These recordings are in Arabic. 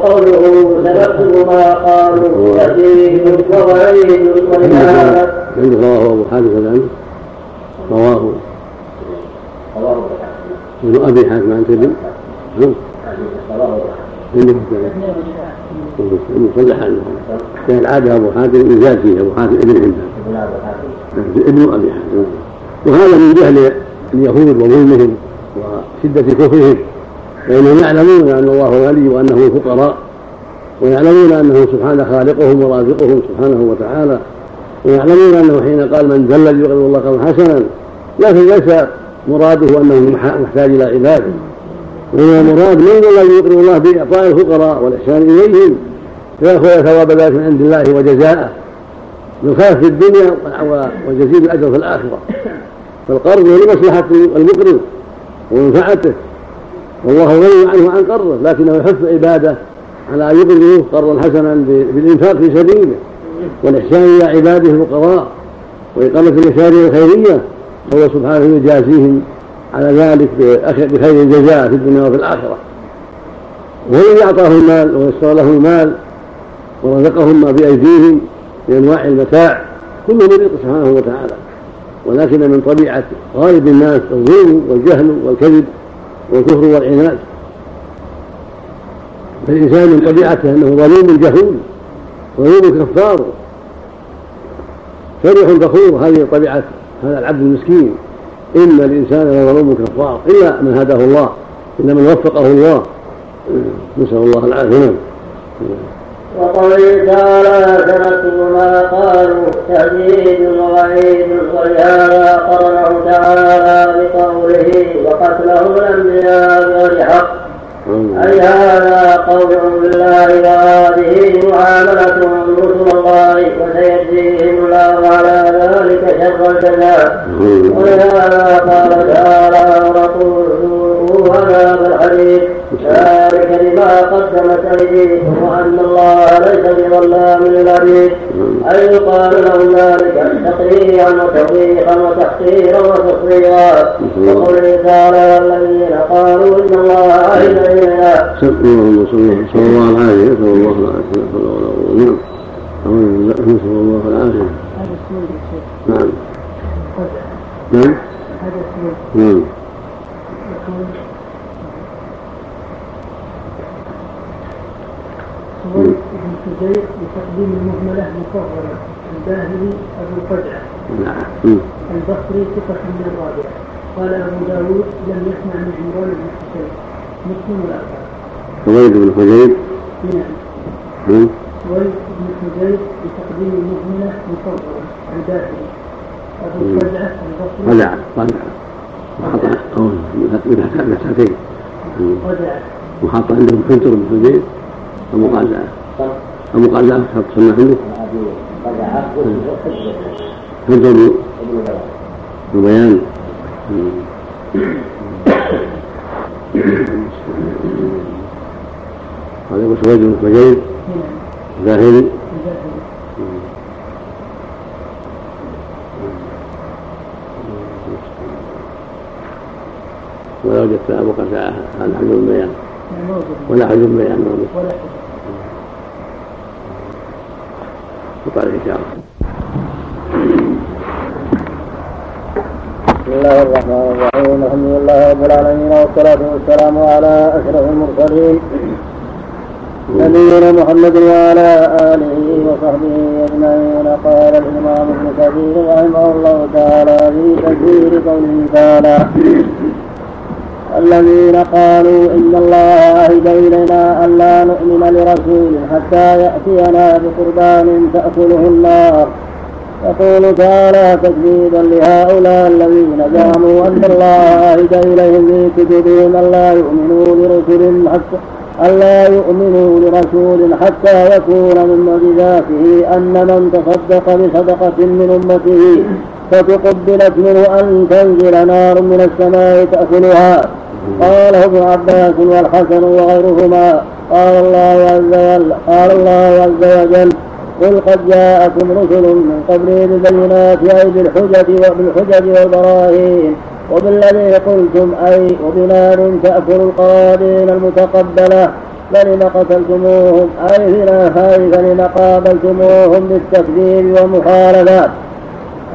وقوله سنكتب ما قالوا تأتيهم ووعيد ولهذا عند رواه ابو حاتم عنه رواه. ابن أبي حاتم عن تبي صلح عنه. كان العاده أبو حاتم يزاد فيه أبو حاتم ابن حبان ابن أبي حاتم وهذا من جهل اليهود وظلمهم وشدة كفرهم. فانهم يعلمون أن الله غني وانه فقراء ويعلمون أنه سبحانه خالقهم ورازقهم سبحانه وتعالى ويعلمون أنه حين قال من ذا الذي يقرض الله قرضا حسنا لكن ليس مراده انه محتاج إلى عبادة وإنما المراد من الذي يقرض الله بإعطاء الفقراء والإحسان إليهم فياخذ ثواب ذلك من عند الله وجزاءه يخاف في الدنيا وجزيل الأجر في الآخرة. فالقرض هو لمصلحه المقرض ومنفعته. والله غني عنه عن قرضه لكنه يحث عباده على أن يقرضوه قرضا حسنا بالإنفاق في سبيله والإحسان إلى عباده الفقراء وإقامة المشاريع الخيرية فهو سبحانه يجازيهم على ذلك بخير الجزاء في الدنيا وفي الآخرة. وهو الذي أعطاه المال ويسر له المال ورزقهم ما بأيديهم من انواع المتاع كله من سبحانه وتعالى. ولكن من طبيعة غالب الناس الظلم والجهل والكذب والكفر والعناد. فالإنسان من طبيعته أنه ظلوم جهول ظلوم كفار. فرح فخور هذه طبيعه هذا العبد المسكين. إن الإنسان لظلوم كفار إلا من هداه الله إلا من وفقه الله. نسأل الله العافية. نعم. وقوله تعالى سنكتب ما قالوا تهديد ووعيد ولهذا قرنه تعالى بقوله وقتلهم الأنبياء بغير حق أي هذا قول بالله وهذه معاملتهم رسل الله وسيجزيهم الله على ذلك شر الجزاء. ولهذا قال تعالى ورسوله عذاب الحديث ذلك لما قدمت أيديكم وأن الله ليس بظلام للعبيد أي يقال لهم ذلك تقريعا وتوبيخا وتحقيرا وتصويرا وقوله تعالى الذين قالوا إن الله عهد الينا اللهم صل الله العافيه نسال الله العافيه نعم نسال الله العافيه نعم نعم. نعم ابن حجير بتقديم المهملة مصغرة الباهلي أبو الفجعة نعم. البصري ثقة من الرابعة قال أبو داود لم يسمع من عمران بن حسين. مسلم والأربعة سويد بن حجير نعم. سويد بن حجير بتقديم المهملة مصغرة الباهلي. أبو الفجعة البصري. رجع رجع وحط من ساعتين رجع وحط عندهم حنتر بن حجير المقازعة المقازعة حط سنة عنده حنتر بن بيان هذا ابو سويد بن حجير زاهري ولا وجدت أبو قتادة. هذا حجر البيان. ولا حجر البيان. موجود وقال ان شاء الله بسم الله الرحمن الرحيم. الحمد لله رب العالمين والصلاة والسلام على أشرف المرسلين. نبينا محمد وعلى آله وصحبه أجمعين. قال الإمام ابن كثير رحمه الله تعالى في تفسير قوله تعالى الذين قالوا إن الله عهد إلينا ألا نؤمن لرسول حتى يأتينا بقربان تأكله النار. يقول تعالى تكذيبا لهؤلاء الذين زعموا أن الله عهد إليهم في كتبهم ألا يؤمنوا برسل حتى ألا يؤمنوا لرسول حتى يكون من معجزاته أن من تصدق بصدقة من أمته فتقبلت منه أن تنزل نار من السماء تأكلها. قاله ابن عباس والحسن وغيرهما قال الله عز وجل قال الله عز وجل قل قد جاءكم رسل من قبلي بالبينات أي بالحجج وبالحجج والبراهين وبالذي قلتم أي وبنار تأكل القرابين المتقبلة فلم قتلتموهم أي فلم قابلتموهم بالتكذيب والمخالفات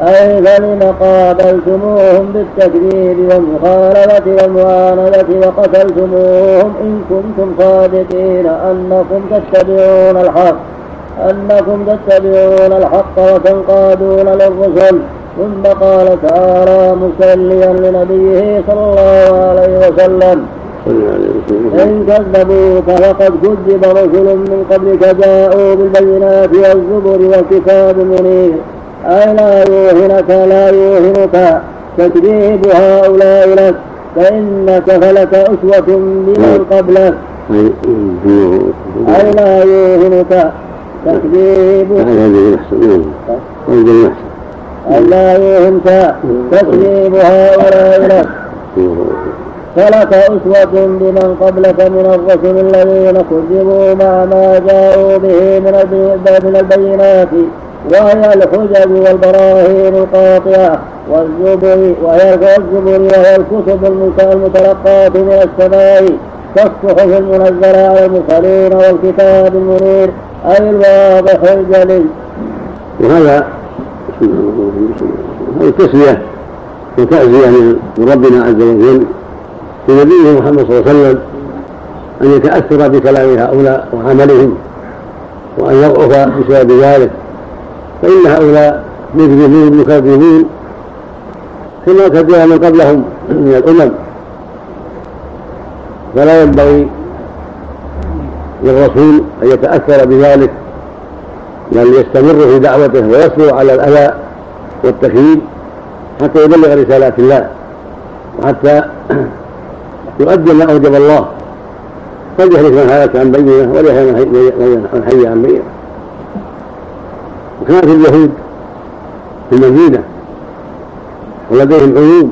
أي فلم قابلتموهم بالتكذيب والمخالفة والمعاندة وقتلتموهم إن كنتم صادقين أنكم تتبعون الحق أنكم تتبعون الحق وتنقادون للرسل. ثم قال تعالى مسليا لنبيه صلى الله عليه وسلم إن كذبوك فقد كذب رسل من قبلك جاءوا بالبينات والزبر والكتاب المنير. أي لا يوهنك لا يوهنك تكذيب هؤلاء لك فإنك فلك أسوة بمن قبلك أي لا يوهنك تكذيب أي لا يوهنك تكذيب هؤلاء لك فلك أسوة بمن قبلك من الرسل الذين كذبوا مع ما جاءوا به من البينات وهي الحجج والبراهين القاطعة والزبر وهي الزبر وهي الكتب المتلقاة من السماء كالصحف المنزلة على المرسلين والكتاب المنير أي الواضح الجلي. وهذا التسمية وتعزية من ربنا عز وجل لنبيه محمد صلى الله عليه وسلم أن يتأثر بكلام هؤلاء وعملهم وأن يضعف بسبب ذلك فإن هؤلاء مجرمين مكذبين كما كذب من قبلهم من الأمم. فلا ينبغي للرسول أن يتأثر بذلك بل يستمر في دعوته ويصبر على الأذى والتكذيب حتى يبلغ رسالات الله. وحتى يؤدي ما أوجب الله. قد من هلك عن بينه وليحيى من حي عن بينه وكانت اليهود في المدينة ولديهم عيوب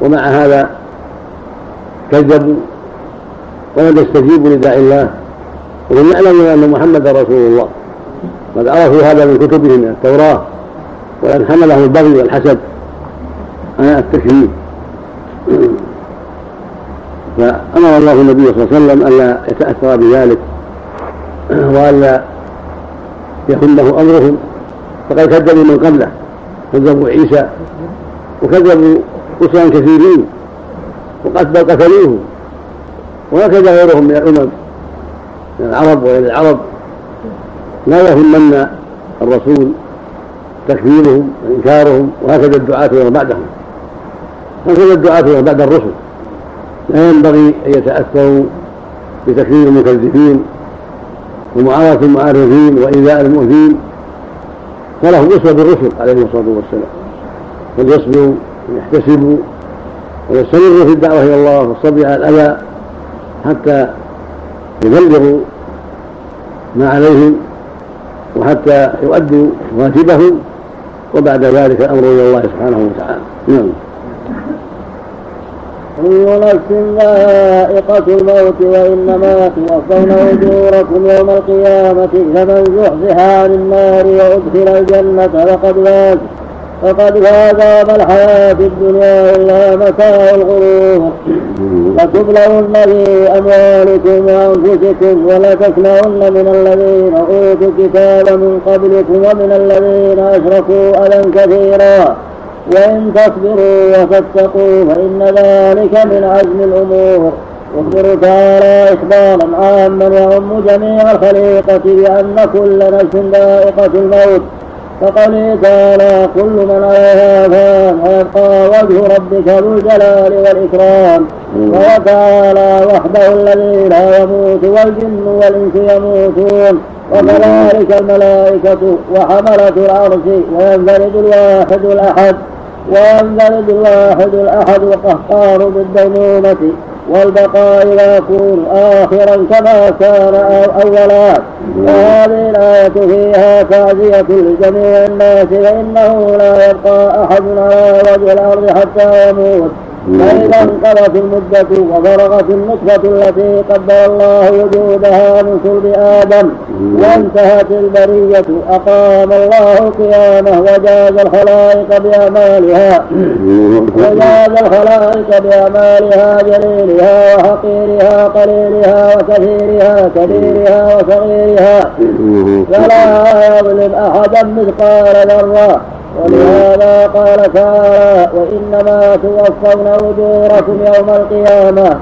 ومع هذا كذبوا ولم يستجيبوا لداعي الله وهم يعلمون أن محمدا رسول الله. قد عرفوا هذا من كتبهم من التوراة وان حملهم البغي والحسد. على التكذيب فأمر الله النبي صلى الله عليه وسلم ألا يتأثر بذلك والا يهمه أمرهم. فقد كذبوا من قبله. كذبوا عيسى وكذبوا رسلا كثيرين وقد قتلوه وهكذا غيرهم من الأمم من العرب وغير العرب. لا يهمن الرسول تكذيبهم وإنكارهم وهكذا الدعاة ومن بعدهم. هكذا الدعاة ومن بعد الرسل. لا ينبغي أن يتأثروا بتكذيب المكذبين. ومعارضة المعارضين وإيذاء المؤذين فلهم أسوة بالرسل عليهم الصلاة والسلام. فليصبروا ويحتسبوا ويستمروا في الدعوة إلى الله والصبر على الأذى حتى يبلغوا ما عليهم وحتى يؤدوا واجبهم وبعد ذلك الأمر إلى الله سبحانه وتعالى. نعم. كل نفس ذائقة الموت وإنما توفون أجوركم يوم القيامة فمن زحزح عن النار وأدخل الجنة فقد فاز فقد فاز ما الحياة الدنيا إلا متاع الغرور. لتبلغن في أموالكم وأنفسكم ولتسمعن من الذين أوتوا الكتاب من قبلكم ومن الذين أشركوا أذى كثيرا. وإن تصبروا وتتقوا فإن ذلك من عزم الأمور. يخبر تعالى إخبارا عاما يعم جميع الخليقة بأن كل نفس ذائقة الموت. فقال تعالى كل من عليها فان ويبقى وجه ربك ذو الجلال والإكرام. وهو تعالى وحده الذي لا يموت والجن والإنس يموتون. وكذلك الملائكة وحملة العرش وينفرد الواحد الأحد. وينفرد الواحد الأحد القهار بالدينونة والبقاء لا يكون آخرا كما كان أولا. وهذه الآية فيها تعزية لجميع الناس فإنه لا يبقى أحد على وجه الأرض حتى يموت. فإذا انقضت المدة وفرغت النطفة التي قدر الله وجودها من صلب آدم وانتهت البرية أقام الله القيامة وجاز الخلائق بأعمالها وجاز الخلائق بأعمالها جليلها وحقيرها قليلها وكثيرها كبيرها وصغيرها. فلا يظلم أحدا مثقال ذرة. ولهذا قال تعالى وإنما توفون أجوركم يوم القيامة.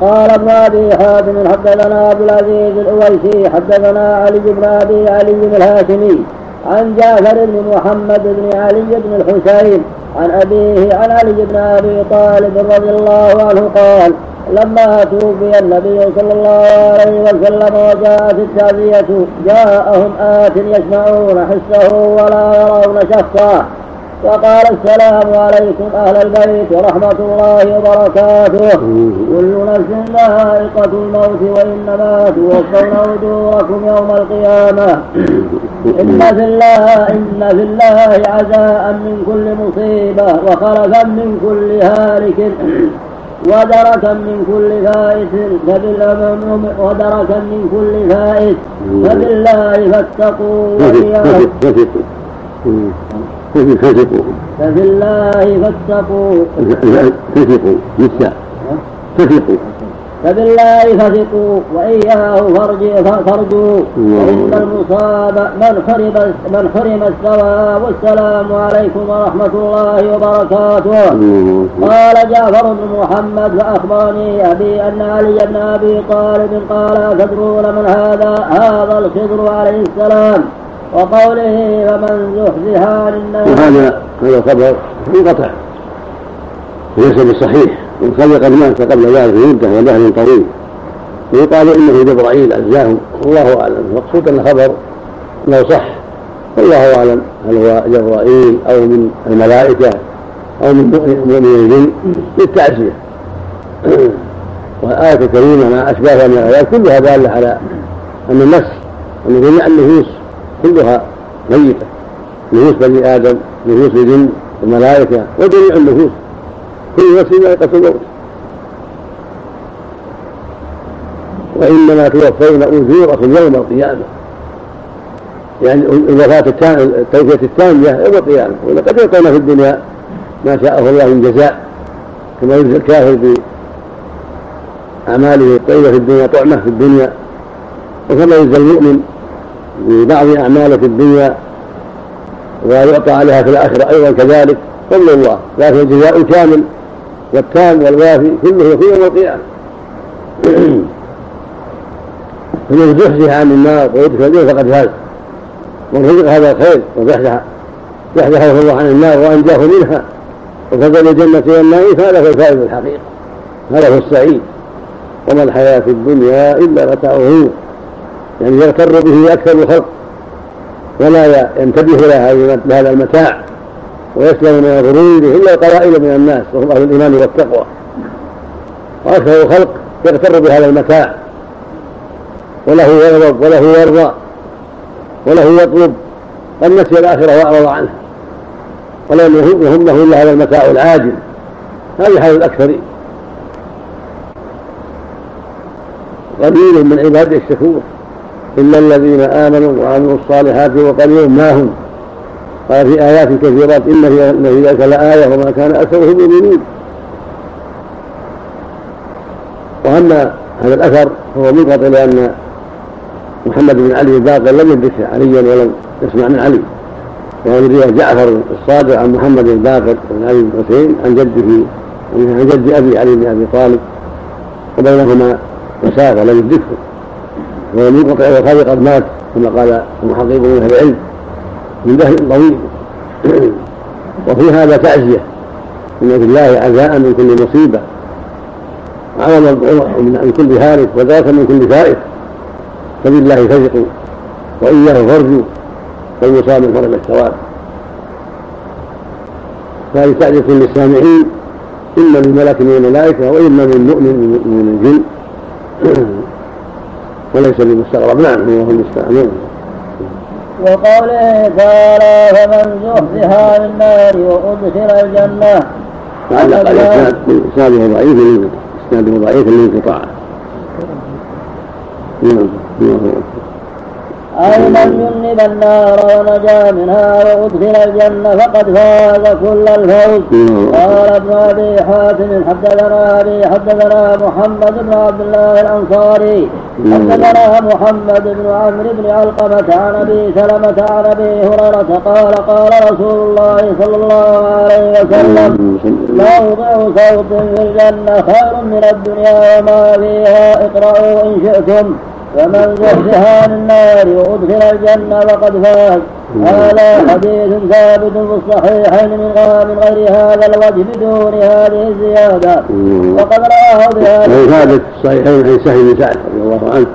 قال ابن أبي حاتم حدثنا عبد العزيز الأويسي حدثنا علي بن أبي علي الهاشمي. عن جعفر بن محمد بن علي بن الحسين عن أبيه عن علي بن أبي طالب رضي الله عنه قال لما توفي النبي صلى الله عليه وسلم وجاءت التعزية جاءهم آت يسمعون حسه ولا يرون شخصا وقال السلام عليكم أهل البيت ورحمة الله وبركاته. كل نفس ذائقة الموت وإنما توفون أجوركم يوم القيامة. إن في الله إن في الله عزاء من كل مصيبة وخلفا من كل هالك ودركا من كل فائت ودركا من كل فائت فبالله فاتقوا وإياه ففي الله فاتقوا. فثقوا للساء فثقوا فبالله فثقوا وإياه فارجوا. وإن المصاب من حرم من حرم الثواب. والسلام عليكم ورحمة الله وبركاته. قال جعفر بن محمد فأخبرني أبي أن علي بن أبي طالب قال تدرون من هذا؟ هذا الخضر عليه السلام. وقوله فمن زحزح عن النار وهذا هذا الخبر منقطع. ليس بالصحيح وقد مات قبل ذلك بمدة ودهر طويل ويقال إنه جبرائيل اجزاه والله أعلم. المقصود أن الخبر لو صح. والله أعلم. هل هو جبرائيل أو من الملائكة أو من مؤمن الجن للتعزية. والآية الكريمة مع أشباهها من الآيات كلها دالة على أن النفس أن جميع النفوس كلها ميتة نفوس بني آدم نفوس الجن الملائكة وجميع النفوس. كل نفس ذائقة الموت. وإنما توفون أجوركم يوم القيامة. يعني الوفاة التوفية التامة يوم القيامة. ولقد يعطون في الدنيا ما شاءه الله من جزاء كما يجزي الكافر بأعماله الطيبة في الدنيا طعمة في الدنيا. وكما يجزى المؤمن ببعض أعماله في الدنيا ويعطى عليها في الآخرة. أيضا كذلك فضل الله لكن الجزاء كامل والتام والوافي كله يكون يوم القيامة. فمن زحزح عن النار ويدخل الجنة فقد فاز. من رزق هذا الخير وزحزح زحزحه الله عن النار وأنجاه منها وفضل الجنة والنعيم فهذا هو الفائز الحقيقة هذا هو السعيد. وما الحياة في الدنيا إلا متاع غرور يعني يغتر به أكثر الخلق ولا ينتبه لهذا المتاع ويسلم من الغرور إلا قلائل من الناس وهم أهل الإيمان والتقوى. وأكثر الخلق يغتر بهذا المتاع. وله يغضب وله يرضى وله يطلب قد نسي الآخرة وأعرض عنها. ولم يهمه إلا هذا المتاع العاجل. هذه حال الأكثرين قليل من عباده الشكور. إلا الذين آمنوا وعملوا الصالحات وقليل ما هم؟ قال في آيات كثيرات إن في ذلك لآية وما كان أكثرهم مؤمنين وأما هذا الأثر فهو منقطع لأن محمد بن علي الباقر لم يدرك عليا ولم يسمع من علي. ومن رواية جعفر الصادق عن محمد الباقر بن علي بن حسين عن جده عن جد أبي علي بن أبي طالب وبينهما مسافة لم يدركه. وهو منقطع وخالي قد مات كما قال المحققون من أهل العلم من دهر طويل وفي هذا تعزية إن في الله عزاء من كل مصيبة عظما من كل هالك وذاك من كل فائت فبالله فزقوا وإياه فارجوا والمصاب من فرج الثواب. فهذه تعزية للسامعين إما من ملك من الملائكة وإما من مؤمن من الجن. وليس بمستغرب نعم هو المستعان وقوله تعالى فمن زحزح عن النار وأدخل الجنة. تعلق الاسناد اسناده ضعيف إسناده ضعيف للانقطاع. نعم أي من جنب النار ونجا منها وأدخل الجنة فقد فاز كل الفوز. قال ابن أبي حاتم حدثنا أبي حدثنا محمد بن عبد الله الأنصاري. حدثنا محمد بن عمرو بن علقمة عن أبي سلمة عن أبي هريرة قال قال رسول الله صلى الله عليه وسلم موضع صوت في الجنة خير من الدنيا وما فيها. اقرأوا إن شئتم. فمن زحزح عن النار وأدخل الجنة فقد فاز. هذا حديث ثابت في الصحيحين من من غير هذا الوجه بدون هذه الزيادة. وقد رواه بهذا ثابت في الصحيحين عن سهل بن سعد رضي الله عنه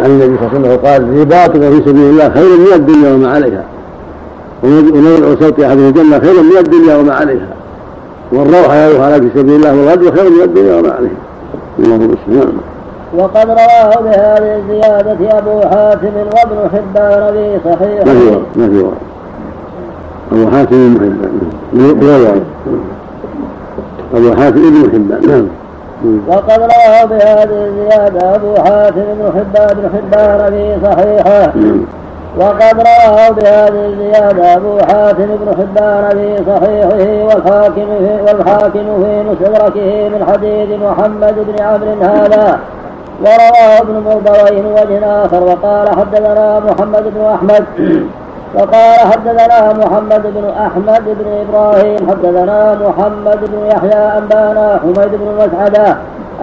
عن النبي صلى الله عليه وسلم قال رباط في سبيل الله خير من الدنيا وما عليها ونوع صوت أحد الجنة خير من الدنيا وما عليها والروح يروح في سبيل الله والغدو خير من الدنيا وما عليها. اللهم نعم وقد رواه بهذه الزيادة أبو حاتم وابن حبان في صحيح ما في ما في أبو حاتم بن حبان. أبو حاتم بن حبان نعم. وقد رواه بهذه الزيادة أبو حاتم بن حبان بن حبان في صحيحه. وقد رواه بهذه الزيادة أبو حاتم بن حبان في صحيحه والحاكم في والحاكم في مستدركه من حديث محمد بن عمرو هذا. ورواه ابن مردويه وجه آخر وقال حدثنا محمد بن أحمد وقال حدثنا محمد بن أحمد بن إبراهيم حدثنا محمد بن يحيى أنبأنا حميد بن مسعدة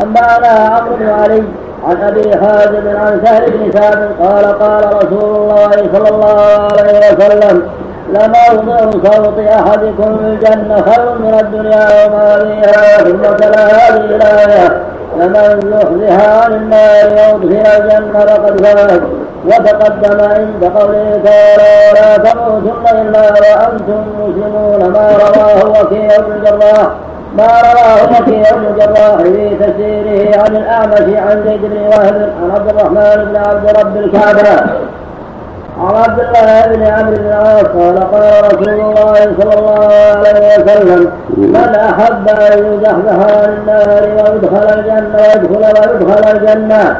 أنبأنا عمرو بن علي عن أبي حازم عن سهل بن سعد قال قال رسول الله صلى الله عليه وسلم لموضع صوت أحدكم الجنة خير من الدنيا وما فيها ثم تلا هذه الآية. فمن زحزح عن النار وادخل الجنة فقد فاز. وتقدم عند قوله تعالى ولا تموتن إلا وأنتم مسلمون. ما رواه وكيع بن الجراح. ما رواه وكيع بن الجراح في تفسيره عن الأعمش عن زيد بن وهب عن عبد الرحمن بن عبد رب الكعبة. عن عبد الله بن عمرو بن العاص قال قال رسول الله صلى الله عليه وسلم من أحب أن يزحزح عن النار ويدخل الجنة ويدخل ويدخل الجنة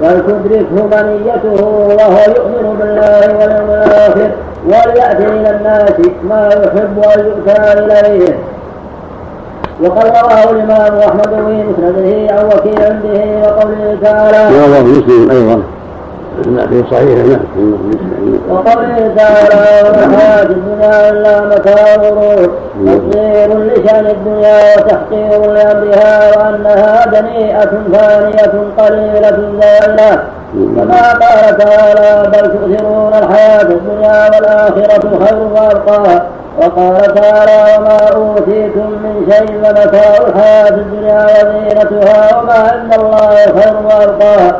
فلتدركه منيته وهو يؤمن بالله واليوم الآخر وليأتي إلى الناس ما يحب أن يؤتى إليه وقد رواه الإمام أحمد في مسنده عن وكيع به وقوله تعالى. رواه مسلم أيضا في صحيح نعم. وقوله تعالى والحياة الدنيا إلا متاع الغرور تصدير لشأن الدنيا وتحقير لأمرها وأنها دنيئة ثانية قليلة زائلة كما قال تعالى بل تؤثرون الحياة الدنيا والآخرة خير وأبقى. وقال تعالى وما أوتيتم من شيء فمتاع الحياة الدنيا وزينتها وما عند الله خير وأبقى.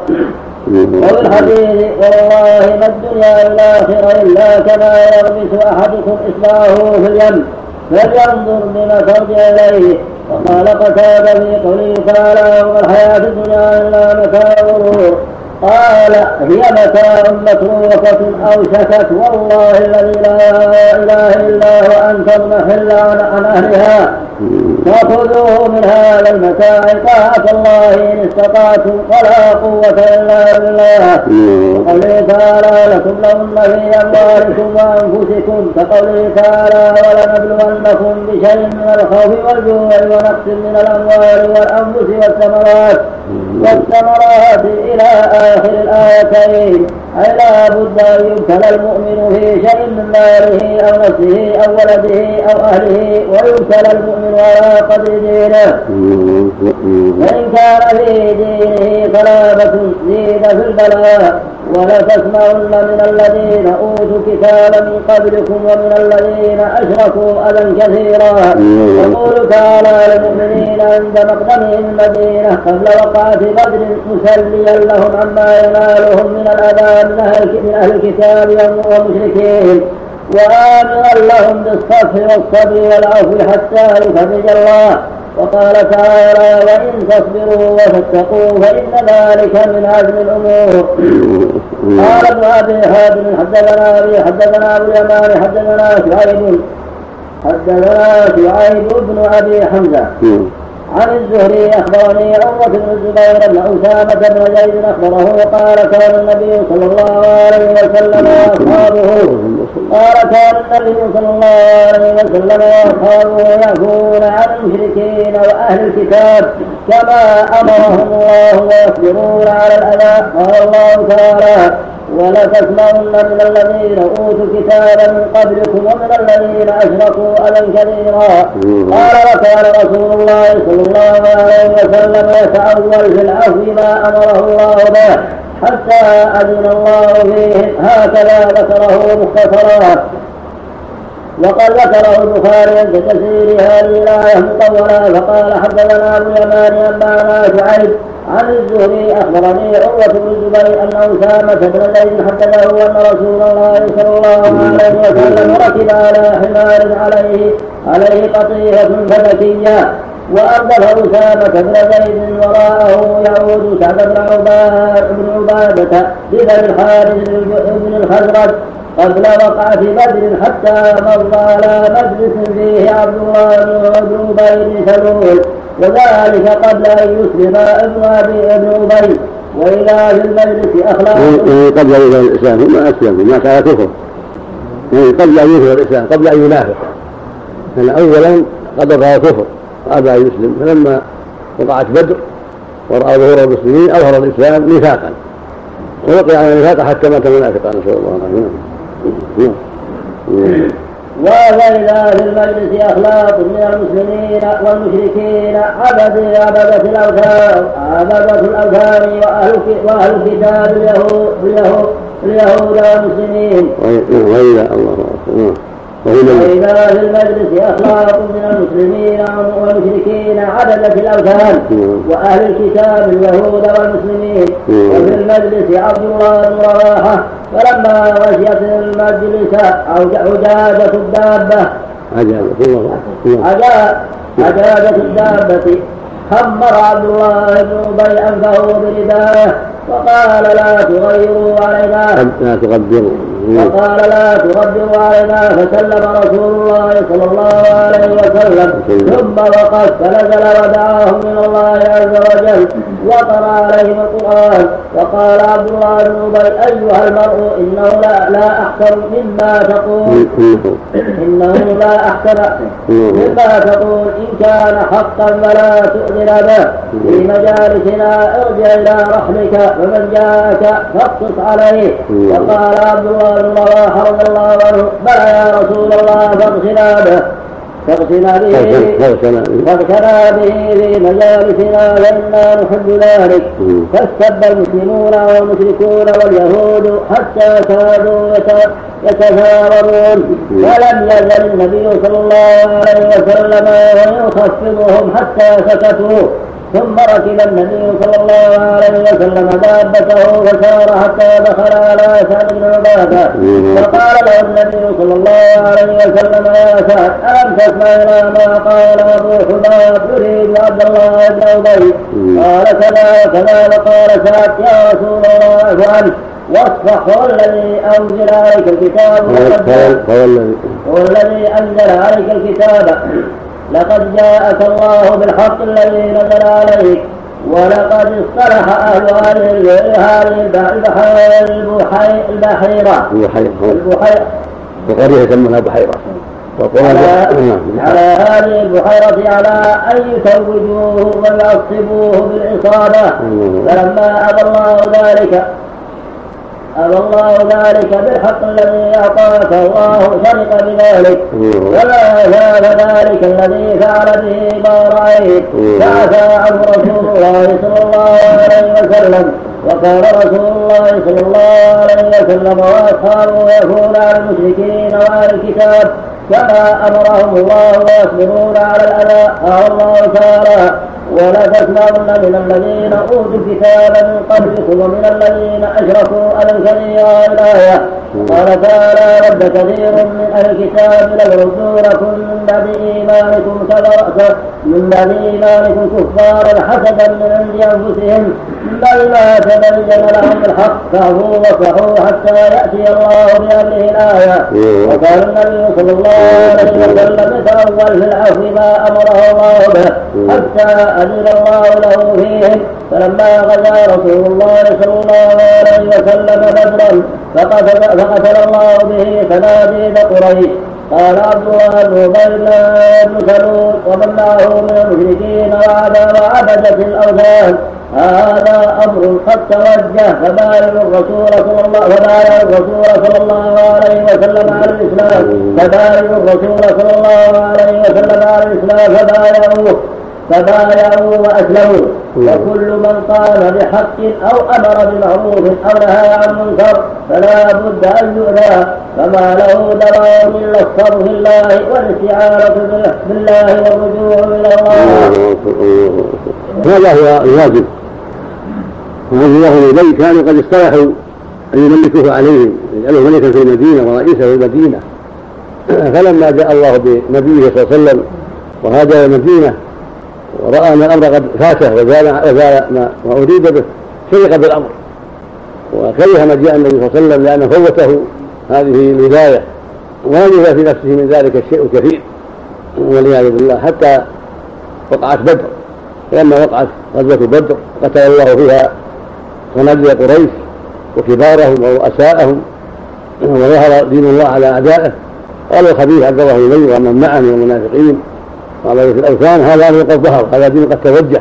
وفي الحديث والله ما الدنيا الآخرة إلا كما يغمس أحدكم إصبعه في اليم. فلينظر بما ترجع إليه. وقال قتادة في قوله تعالى وما الحياة الدنيا إلا متاع الغرور قال هي متاع متروكة أوشكت والله الذي لا إله إلا هو. أن تضمحل عن أهلها. وخذوه من هذا المتاع طاعة الله إن استطعتم ولا قوة إلا بالله. وقوله تعالى لتبلغن في أموالكم وأنفسكم. كقوله تعالى ولنبلونكم بشيء من الخوف والجوع ونقص من الأموال والأنفس والثمرات. والثمرات إلى آخر الآيتين أي لا بد أن يبتلى المؤمن في شيء من ماله أو نفسه أو ولده أو أهله ويبتلى المؤمن على قدر دينه. فإن كان في دينه صلابة زيد في البلاء ولتسمعن من الذين أوتوا كتابا من قبلكم ومن الذين أشركوا أذى كثيرا. يقول تعالى للمؤمنين عند مقدمهم المدينة قبل وقعة بدر مسليا لهم عما ينالهم من الأذى من أهل الكتاب والمشركين وآمرا لهم بالصفح والصبر والعفو حتى يفرج الله. وقال تعالى وإن تصبروا وتتقوا فإن ذلك من عزم الأمور. قال ابن أبي حاتم حدثنا أبي حدثنا أبو اليمان حدثنا شعيب حدثنا شعيب بن أبي حمزة. عن الزهري أخبرني عروه بن الزبير أن أسامة بن زيد أخبره قال كان النبي صلى الله عليه وسلم وأصحابه قال كان النبي صلى الله عليه وسلم وأصحابه يعفون عن المشركين وأهل الكتاب كما أمرهم الله ويصبرون على الأذى. قال الله تعالى ولتسمعن من الذين أوتوا الكتاب من قبلكم ومن الذين أشركوا اذى كثيرا قال وكان رسول الله صلى الله عليه وسلم يتأول في العفو ما أمره الله به حتى أذن الله فيه. هكذا ذكره مختصرا. وقد ذكره البخاري عند تفسير هذه الآية مطولا فقال حدثنا ابو اليمان انبانا شعيب عن الزهري أخبرني عروة بن الزبير أن أسامة بن زيد حدثه أن رسول الله صلى الله عليه وسلم ركب على حمار عليه عليه قطيفه فذكية وأردف أسامة بن زيد وراءه يعود سعد بن عبادة بن الحارث بن الخزرج قبل وقعة بدر حتى مضى على مجلس فيه عبد الله بن بن سلول وذلك قبل أن يسلم ابن أبي ابن أبي. وإذا في المجلس أخلاق. قبل أن يدخل الإسلام. ما أسلم ما كان كفر. يعني قبل أن يدخل الإسلام قبل أن ينافق. كان أولا قد رأى كفر وأبى أن يسلم. فلما وقعت بدر ورأى ظهور المسلمين أظهر الإسلام نفاقا. وبقي على نفاقه حتى مات منافقا نسأل الله العافية وإذا في المجلس أخلاق من المسلمين والمشركين عبد عبدة الأوثان عبدة الأوثان وأهل وأهل الكتاب اليهود اليهود اليهود والمسلمين. وإذا الله أكبر. وإذا في المجلس أخلاق من المسلمين والمشركين عددت الأوثان وأهل الكتاب اليهود والمسلمين وفي المجلس عبد الله بن رواحة فلما غشيت المجلس عجاجة الدابة. عجاجة الدابة. خمر عبد الله بن أبي أنفه برداءه وقال لا تغيروا علينا. لا تغدروا وقال لا تغدروا علينا فسلم رسول الله صلى الله عليه وسلم. ثم وقف فنزل ودعاهم من الله عز وجل وقرا عليهم القرآن. وقال عبد الله بن أبي أيها المرء إنه لا لا أحسن مما تقول. إنه لا أحسن مما تقول. إن كان حقا فلا تؤذن به. في مجالسنا ارجع إلى رحلك فمن جاءك فاقصص عليه. وقال عبد الله بن رواحه رضي الله عنه بلى يا رسول الله فاغسنا به فاغسنا به فاغسنا به في مجالسنا فإنا نحب ذلك فاستب المسلمون والمشركون واليهود حتى كادوا يتثاورون ولم يزل النبي صلى الله عليه وسلم يخفضهم حتى سكتوا ثم ركب النبي صلى الله عليه وسلم دابته فسار حتى دخل على سعد بن عبادة. فقال له النبي صلى الله عليه وسلم يا سعد الم تسمع إلى ما قال أبو حباب يريد عبد الله بن أبي. قال كذا وكذا. وقال سعد يا رسول الله افعل واصفح هو الذي أنزل عليك الكتاب هو الذي أنزل عليك الكتاب. لقد جاءك الله بالحق الذي نزل عليك ولقد اصطلح أهل هذه البحيرة. البحيرة. البحيرة. وقرية يسمونها بحيرة. على, على هذه البحيرة على أن يتوجوه ويعصبوه بالعصابة. فلما أبى الله ذلك أبى الله ذلك بالحق الذي أعطاك. الله شرط بذلك ولا زال ذلك الذي فعل به ما رأيت فعفى عنه رسول الله صلى الله عليه وسلم. وكان رسول الله صلى الله عليه وسلم وأصحابه يكون على المشركين وعلى الكتاب كما أمرهم الله ويصبرون على الأذى قال الله تعالى ولا تسمعن من الذين أوتوا الكتاب من قبلكم ومن الذين أشركوا اذى كثيرا الايه قال تعالى ود كثير من أهل الكتاب لو يردونكم من بعد إيمانكم من بعد إيمانكم كفارا حسدا من عند أنفسهم بل تبين لهم الحق فاعفوا واصلحوا حتى يأتي الله بأمره الآية. وكان النبي صلى الله عليه وسلم يتاول في العفو ما أمره الله به حتى أذن الله له فيهم. فلما غزا رسول الله صلى الله عليه وسلم بدرا فقتل, فقتل الله به تناديد قريش. قال عبد الله بن بن سلول ومن معه من المشركين وعبدة الأوثان. هذا أمر قد توجه فبايعوا الرسول صلى الله فبايعوا الرسول صلى الله عليه وسلم على الإسلام. فبايعوا الرسول صلى الله عليه وسلم على الإسلام. فبايعوه. فبايعوا وأسلموا. وكل من قام بحق أو أمر بمعروف أو نهى عن منكر فلا بد أن يؤذى. فما له دواء إلا الصبر في الله والاستعانه بالله والرجوع إلى الله. هذا هو الواجب. الله اليه كانوا قد اصطلحوا أن يملكوه عليهم يجعله ملكا في المدينة ورئيسا في المدينة. فلما جاء الله بنبيه صلى الله عليه وسلم وهاجر المدينة ورأى أن الأمر قد فاته وزال وزال ما, ما أريد به شرق بالأمر. وكره مجيء النبي صلى الله عليه وسلم لأنه فوته هذه الولاية. ولم في نفسه من ذلك الشيء الكثير والعياذ بالله حتى وقعت بدر. فلما وقعت غزوة بدر قتل الله فيها صناديد قريش وكبارهم ورؤساءهم وظهر دين الله على أعدائه. قال الخبيث عبد الله بن ومن معه من المنافقين وعبادة الأوثان هذا أمر قد ظهر هذا دين قد توجه.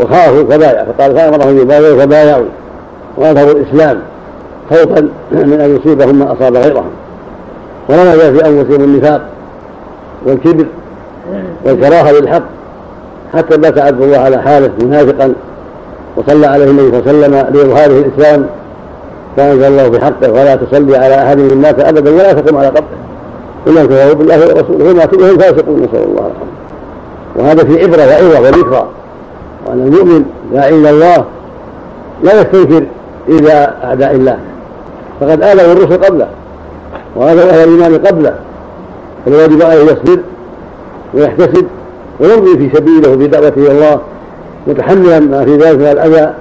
وخافوا فبايع فقال فأمرهم يبايعوا فبايعوا. وأظهروا الإسلام. خوفا من أن يصيبهم ما أصاب غيرهم. جاء في أنفسهم النفاق والكبر والكراهة للحق حتى بات عبد الله على حاله منافقا. وصلى عليه النبي صلى الله عليه وسلم لإظهاره الإسلام فأنزل الله في حقه ولا تصلي على أحد من مات أبدا ولا تقم على قبره. إلا كفروا بالله ورسوله وهم فاسقون نسأل الله العافية. وهذا في عبرة وعظة وذكرى. وأن المؤمن داعي إلى الله لا يستنكر إلى أعداء الله. فقد آذوا الرسل قبله وآذوا أهل الإيمان قبله. فالواجب عليه يصبر ويحتسب ويمضي في سبيله في دعوته إلى الله. متحملا ما في ذلك من الأذى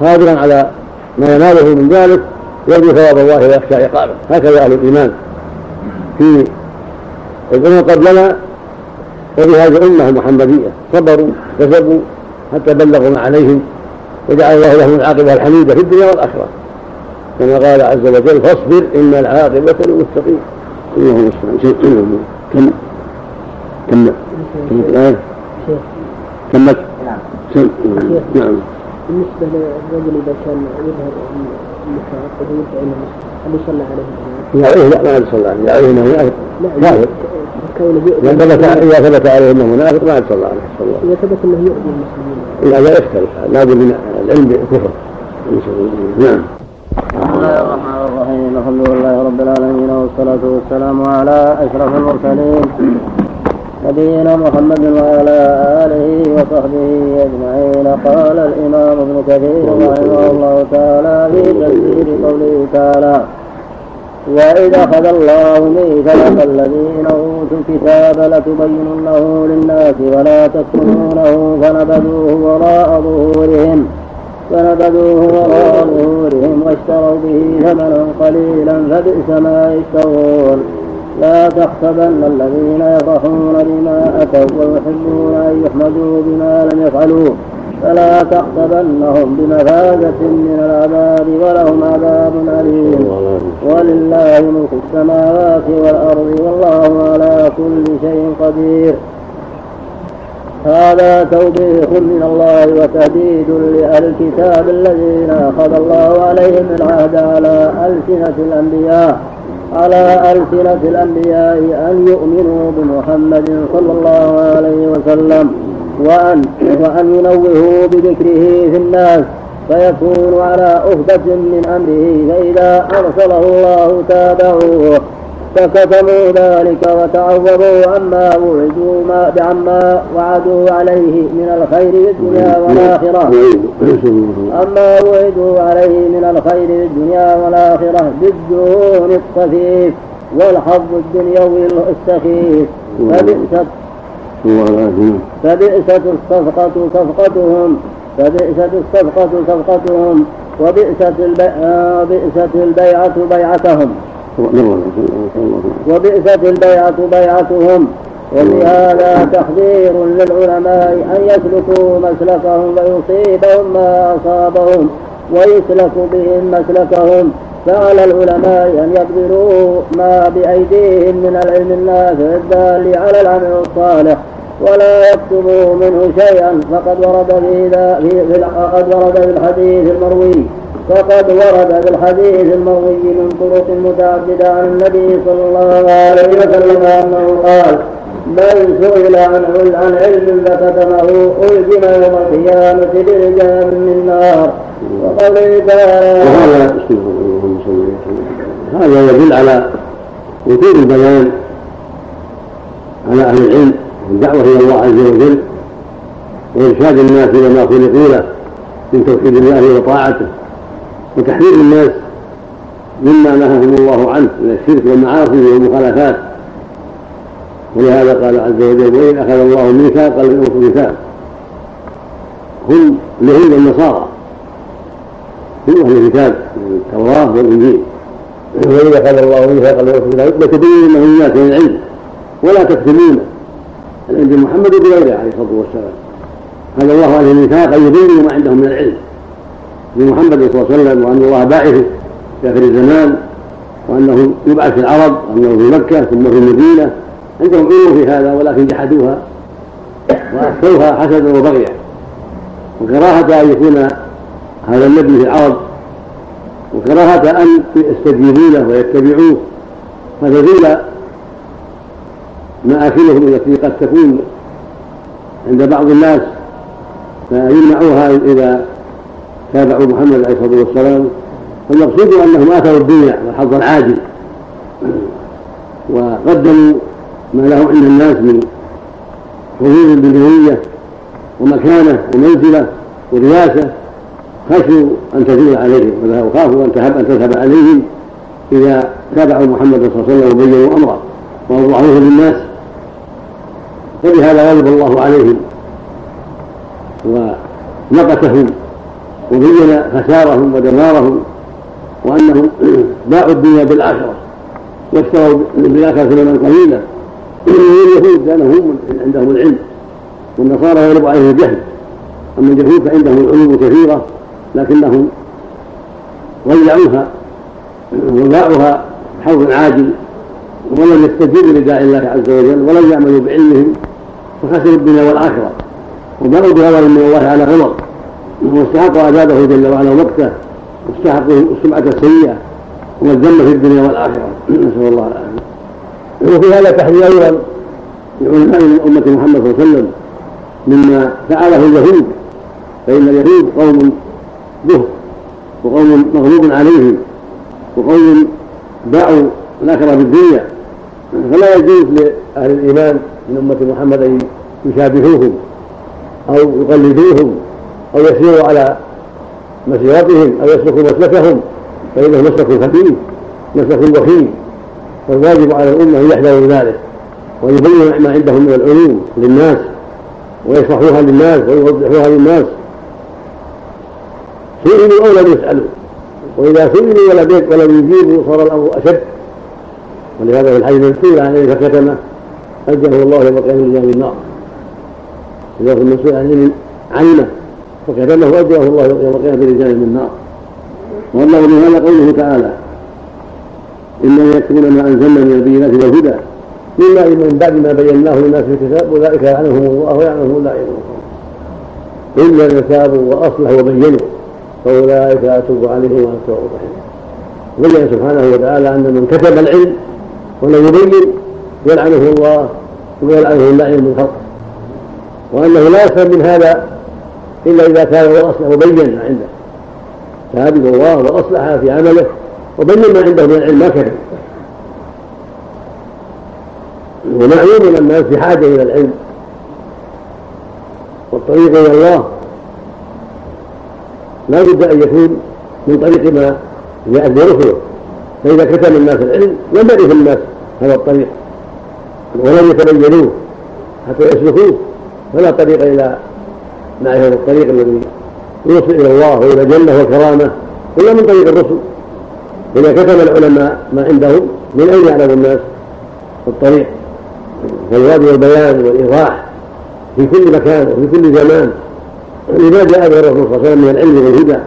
قادرا على ما يناله من ذلك يرجو ثواب الله ويخشى عقابه هكذا أهل الإيمان في الأمم قبلنا وفي هذه الأمة المحمدية صبروا كسبوا حتى بلغوا ما عليهم وجعل الله لهم العاقبة الحميدة في الدنيا والآخرة كما قال عز وجل فاصبر إن العاقبة للمتقين اللهم المستعان كم كم كم كمت نعم. بالنسبة للرجل إذا كان يظهر النكاح فهو هل يصلى عليه؟ عليه لا ما عاد صلى عليه عليه انه منافق كافر إذا ثبت إذا ثبت عليه أنه منافق ما عاد صلى عليه صلى الله إذا ثبت أنه يؤذي المسلمين. لا لا يختلف. لابد من العلم بالكفر نعم. بسم الله الرحمن الرحيم. الحمد لله رب العالمين والصلاة والسلام على أشرف المرسلين. نبينا محمد وعلى آله وصحبه أجمعين. قال الإمام ابن كثير رحمه الله تعالى في تفسير قوله تعالى وإذ أخذ الله ميثاق الذين أوتوا الكتاب لتبيننه للناس ولا تكتمونه فنبذوه وراء ظهورهم فنبذوه وراء ظهورهم واشتروا به ثمنا قليلا فبئس ما يشترون لا تحسبن الذين يفرحون بما أتوا ويحبون أن يحمدوا بما لم يفعلوا. فلا تحسبنهم بمفازة من العذاب ولهم عذاب أليم. ولله ملك السماوات والأرض والله على كل شيء قدير. هذا توبيخ من الله وتهديد لأهل الكتاب الذين أخذ الله عليهم العهد على ألسنة الأنبياء. على ألسنة الأنبياء أن يؤمنوا بمحمد صلى الله عليه وسلم وأن وأن ينوهوا بذكره في الناس فيكون على أهبة من أمره فإذا أرسله الله تابعوه فكتموا ذلك وتعوضوا عما وعدوا ما بعما وعدوا عليه من الخير في الدنيا والآخرة. أما وعدوا عليه من الخير في الدنيا والآخرة بالدون الطفيف والحظ الدنيوي السخيف. فبئست فبئست الصفقة صفقتهم فبئست الصفقة صفقتهم وبئست البيعة بيعتهم. وبئست البيعة بيعتهم. وبهذا تحذير للعلماء أن يسلكوا مسلكهم ويصيبهم ما أصابهم ويسلك بهم مسلكهم. فعلى العلماء أن يبذلوا ما بأيديهم من العلم النافع الدال على العمل الصالح ولا يكتموا منه شيئا. فقد ورد في في في الحديث المروي. فقد ورد في الحديث المروي من طرق متعددة عن النبي صلى الله عليه وسلم أنه قال من سئل عن عن علم فكتمه ألزم يوم القيامة برجال من نار وقوله تعالى وهذا هذا يدل على وجود البيان على أهل العلم والدعوة إلى الله عز وجل وإرشاد الناس إلى ما خلقوا له من توحيد الله وطاعته. وتحذير الناس مما نهاهم الله عنه من الشرك والمعاصي والمخالفات. ولهذا قال عز وجل وإن أخذ الله ميثاق لم يوفوا ميثاق هم اليهود والنصارى هم أهل الكتاب التوراة والإنجيل. وإن أخذ الله ميثاق لم يوفوا ميثاق لتبينونه للناس من العلم ولا تكتمونه عند محمد بغيره عليه الصلاة والسلام. هذا الله عليه الميثاق أن يبينوا ما عندهم من العلم. بمحمد صلى الله عليه وسلم وأن الله باعثه في آخر الزمان وأنه يبعث في العرب وأنه في مكة ثم في المدينة. عندهم علم في هذا ولكن جحدوها وأخفوها حسدا وبغيا وكراهة أن يكون هذا النبي في العرب وكراهة أن يستجيبوا له ويتبعوه. فتزول مآكلهم التي قد تكون عند بعض الناس فيمنعوها إذا تابعوا محمد عليه الصلاة والسلام فالمقصود أنهم آثروا الدنيا والحظ العاجل وقدموا ما له عند الناس من حضور بالنوية ومكانة ومنزلة ورياسة خشوا أن تزول عليهم وخافوا أن تهب أن تذهب عليهم إذا تابعوا محمد صلى الله عليه وسلم وبينوا أمره وأوضحوه للناس. فلهذا غضب الله عليهم ونقتهم وبين خسارهم ودمارهم وأنهم باعوا الدنيا بالآخرة. واشتروا بالآخرة ثمنا قليلا. اليهود كانوا هم عندهم العلم. والنصارى يغلب عليهم الجهل. أما اليهود فعندهم العلوم كثيرة لكنهم ضيعوها وباعوها حوض عاجل ولم يستجيبوا لداعي الله عز وجل ولم يعملوا بعلمهم فخسروا الدنيا والآخرة. وبروا بغضب من الله على غضب. واستحقوا عذابه جل وعلا ومقته واستحقوا السمعة السيئة والذم في الدنيا والآخرة. نسأل الله العافية. وفي هذا تحذير أيضا لعلماء أمة محمد صلى الله عليه وسلم مما فعله اليهود فإن اليهود قوم به وقوم مغلوب عليهم وقوم باعوا الآخرة بالدنيا فلا يجوز لأهل الإيمان من أمة محمد أن يشابهوهم أو يقلدوهم. أو يسيروا على مسيرتهم أو يسلكوا مسلكهم. فإنه مسلك خبيث مسلك وخيم فالواجب على الأمة أن يحذروا ذلك ويبينوا ما عندهم من العلوم للناس ويشرحوها للناس ويوضحوها للناس. سئلوا أو لم يسألوا. وإذا سئلوا ولم ولم يجيبوا صار الأمر أشد. ولهذا في الحديث سئل عن علم فكتمه أجره الله يوم القيامة من النار. إذا كنت مسؤول عن علم علمه فكتمه أجره الله يوم القيامة برجال من النار. والله هذا قوله تعالى إنما يكتبون ما أنزلنا من البينات والهدى إلا من بعد ما بيناه للناس في الكتاب أولئك يعلمهم الله ويعلمهم اللائمون إلا إن تابوا وأصلحوا وبينوا فأولئك أتوب عليهم وأنا التواب الرحيم بين سبحانه وتعالى أن من كتب العلم ولم يبين يلعنه الله ويلعنه اللائم من خلقه وأنه لا يفهم من هذا إلا إذا كان هو أصلح وبين ما عنده. تاب الله وأصلح في عمله وبين ما عنده من العلم ما كتب ومعلوم أن الناس بحاجه إلى العلم. والطريق إلى الله لا بد أن يكون من طريق ما جاءت به رسله فإذا كتم الناس العلم لم يرث الناس هذا الطريق. ولم يتبينوه حتى يسلكوه فلا طريق إلى معرفة الطريق الذي يوصل إلى الله وإلى الجنة والكرامة إلا من طريق الرسل. إذا كتب العلماء ما عندهم من أين يعلم الناس الطريق؟ فالواجب والبيان والإيضاح في كل مكان وفي كل زمان. لما جاء به الرسول صلى الله عليه وسلم من العلم والهدى؟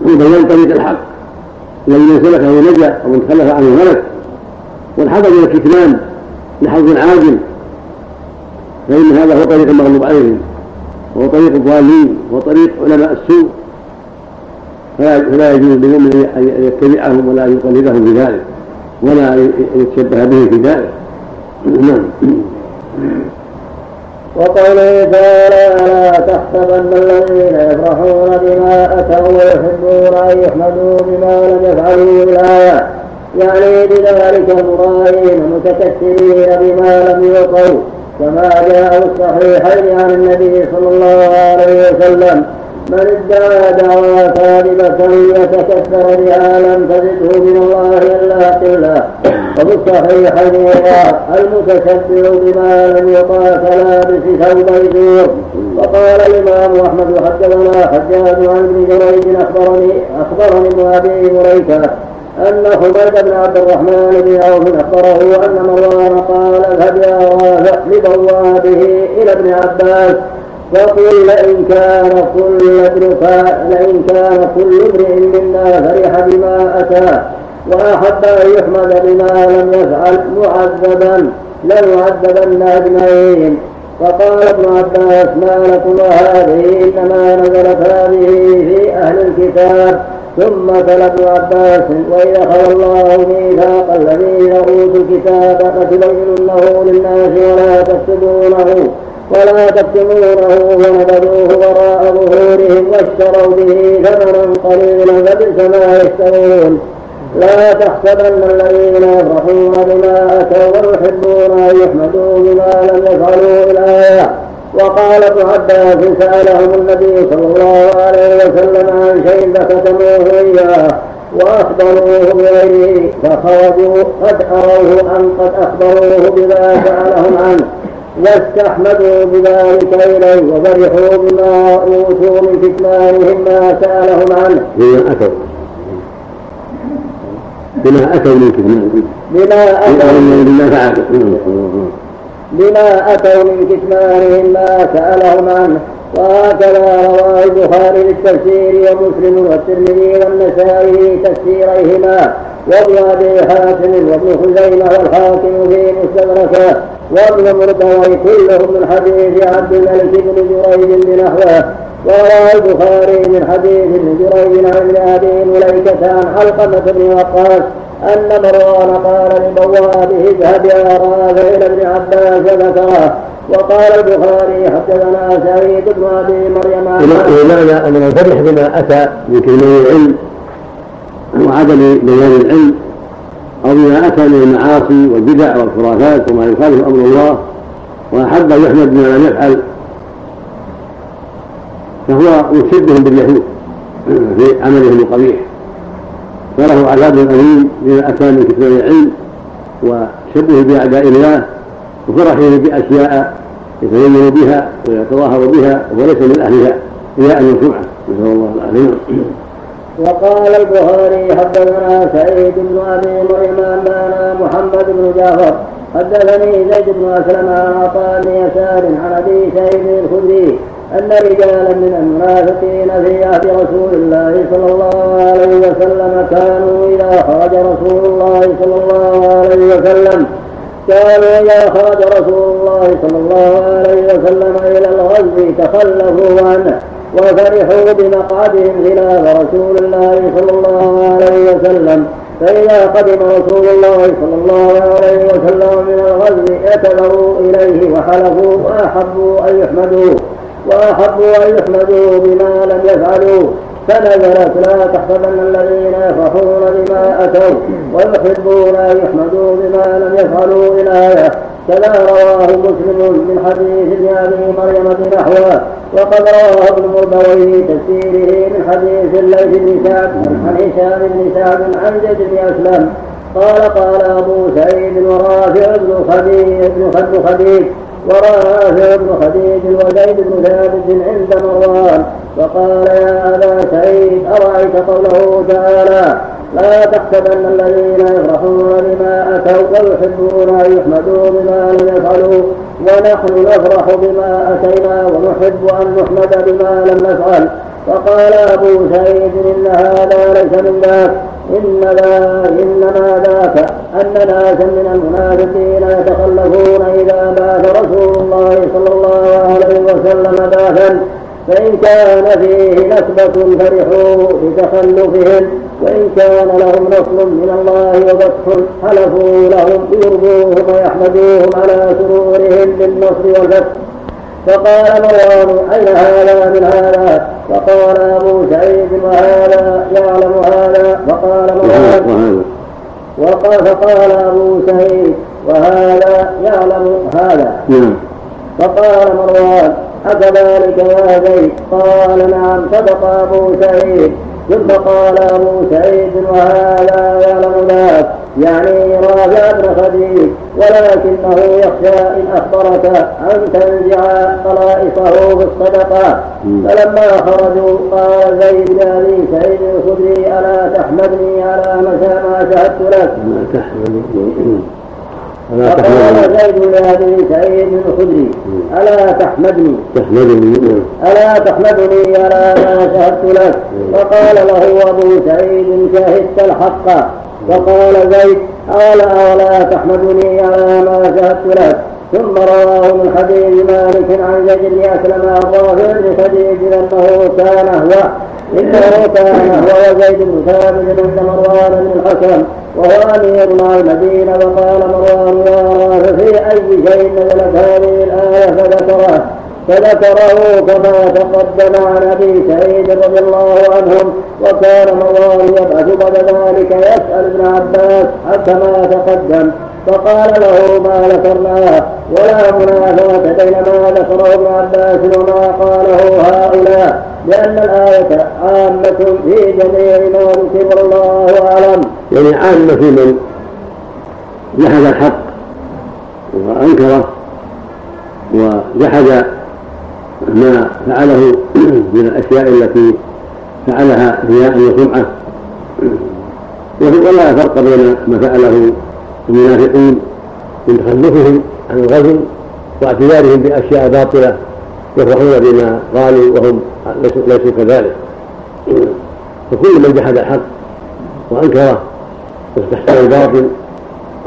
بيان طريق الحق. الذي من سلكه نجا ومن تخلف عنه هلك والحذر من الكتمان لحظ عاجل فإن هذا هو طريق المغلوب عليهم. وهو طريق الضالين وطريق علماء السوء. فلا يجوز للمؤمن أن يتبعهم ولا ان يقلدهم في ذلك ولا ان يتشبه بهم في ذلك. نعم. وقوله تعالى لا تحسبن الذين يفرحون بما أتوا ويحبون أن يحمدوا بما لم يفعلوا الايه يعني بذلك المرائين المتكثرين بما لم يعطوا كما جاء الصحيحين عن النبي صلى الله عليه وسلم من ادعى دعوى كاذبة يتكثر بها لم تزده من الله إلا قلة. وفي الصحيحين المتشبع بما لم يطع كلابس ثوب زور وقال الإمام أحمد حدثنا حجاج عن ابن جريج أخبرني أخبرني ابن أبي مريكة أن حميد بن عبد الرحمن بن عوف أخبره أن مروان قال اذهب يا رافع لبوابه إلى ابن عباس وقل لئن كان كل لئن كان كل امرئ منا فرح بما أتى وأحب أن يحمد بما لم يفعل معذبا لنعذبن أجمعين. فقال ابن عباس ما لكم هذه إنما نزلت هذه في أهل الكتاب. ثم تلا ابن عباس وإذا أخذ الله ميثاق الذين أوتوا الكتاب لتبيننه للناس ولا تكتبونه ولا تكتمونه ونبذوه وراء ظهورهم واشتروا به ثمنا قليلا فبئس ما يشترون. لا تحسبن الذين يفرحون بما أتوا ويحبون أن يحمدوا بما لم يفعلوا الايه وقال ابن عباس سألهم النبي صلى الله عليه وسلم عن شيء فكتموه إياه وأخبروه بغيره فخرجوا قد اروه أن قد أخبروه بما سألهم عنه واستحمدوا بذلك إليه وفرحوا بما أوتوا من كتمانهم ما سألهم عنه. بما أتوا. بما أتوا من كتمانهم بما أتوا. بما فعلوا بما أتوا من كتمانهم ما سألهم عنه. وهكذا رواه البخاري للتفسير ومسلم والترمذي والنسائي في تفسيريهما. أبي حاتم وابن خزيمة والحاكم في مستدركه. وابن مردوي كلهم من حديث عبد الملك بن جريج بنحوه. وروى البخاري من حديث ابن جريج عن أبي مليكة عن علقمة بن وقاص أن مروان قال لبوابه اذهب يا رافع إلى ابن عباس ذكره. وقال البخاري حدثنا سعيد بن أبي مريم. بمعنى أن من فرح بما أتى من كلمة العلم وعدم بيان العلم أو بما أتى من المعاصي والبدع والخرافات وما يخالف أمر الله وأحب أن يحمد بما لم يفعل فهو مشبه باليهود في عملهم القبيح. فله عذاب أليم بما اتى من كتاب العلم وشبه بأعداء الله وفرحه بأشياء يتزين بها ويتظاهر بها وليس من أهلها إلى أن يسمعه نسأل الله العافية. وقال البخاري حدثنا سعيد بن أبي مريم أنبأنا محمد بن جعفر حدثني زيد بن أسلم عن عطاء بن يسار عن أبي سعيد الخدري أن رجالا من المنافقين في عهد رسول الله صلى الله عليه وسلم كانوا إذا خرج رسول الله صلى الله عليه وسلم كانوا إذا خرج رسول الله صلى الله عليه وسلم إلى الغزو تخلفوا عنه وفرحوا بمقعدهم خلاف رسول الله صلى الله عليه وسلم. فإذا قدم رسول الله صلى الله عليه وسلم من الغزو اعتذروا إليه وحلفوا وأحبوا أن يحمدوا وأحبوا أن يحمدوا بما لم يفعلوا. فنزلت لا تحسبن الذين يفرحون بما أتوا ويحبون أن يحمدوا بما لم يفعلوا الآية كذا رواه مسلم من حديث ابن أبي مريم بنحوه وقد رواه ابن مردوي تفسيره من حديث الليث بن سعد عن هشام بن سعد عن زيد بن أسلم. قال قال أبو سعيد ورافع بن خديج بن خديج ورافع بن خديج وزيد بن ثابت عند مروان. فقال يا أبا سعيد أرأيت قوله تعالى لا تحسبن الذين يفرحون بما أتوا ويحبون أن يحمدوا بما لم يفعلوا ونحن نفرح بما أتينا ونحب أن نحمد بما لم نفعل. فقال أبو سعيد إن هذا ليس من ذاك. إن ذا إنما ذاك أن ناسا من المنافقين يتخلفون إذا بات رسول الله صلى الله عليه وسلم باثا فإن كان فيه نسبة فرحوا بتخلفهم. وإن كان لهم نصر من الله وفتح حلفوا لهم ليرضوهم ويحمدوهم على سرورهم بالنصر والفتح. فقال مروان أين هذا من هذا؟ فقال أبو سعيد وهذا يعلم هذا. فقال مروان وقال فقال أبو سعيد وهذا يعلم هذا. نعم. فقال مروان أكذلك يا زيد؟ قال نعم صدق أبو سعيد. ثم قال أبو سعيد وهذا يعلم ذاك يعني رافع بن خديج ولكنه يخشى إن أخبرك أن تنزع خلائصه في الصدقة فلما خرجوا قال زيد لأبي سعيد الخدري ألا تحمدني على ما شهدت لك. ألا فقال زيد لأبي سعيد الخدري ألا تحمدني؟ تحمدني. ألا تحمدني على ما شهدت لك؟ فقال له أبو سعيد شهدت الحق. فقال زيد قال أولا تحمدني على ما شهدت لك؟ ثم رواه من حديث مالك عن زيد بن أسلم رافع بن خديج أنه كان هو إنه كان هو وزيد بن ثابت عند مروان بن الحكم وهو أمير على المدينة وقال مروان يا رافع في أي شيء نزلت هذه الآية فذكره. فذكره كما تقدم عن أبي سعيد رضي الله عنهم وكان مروان يبعث بعد ذلك يسأل ابن عباس حتى ما تقدم. فقال له ما ذكرناه. ولا منافاة بين ما ذكره ابن عباس وما قاله هؤلاء. لأن الآية عامة في جميع ما ذكر الله أعلم. يعني عامة في من؟ جحد الحق وأنكره وجحد ما فعله من الأشياء التي فعلها رياء وسمعة. ولا فرق بين ما فعله المنافقين من تخلفهم عن الغزو واعتذارهم بأشياء باطلة. يفرحون بما قالوا وهم ليسوا كذلك. فكل من جحد الحق وأنكره واستحسن الباطل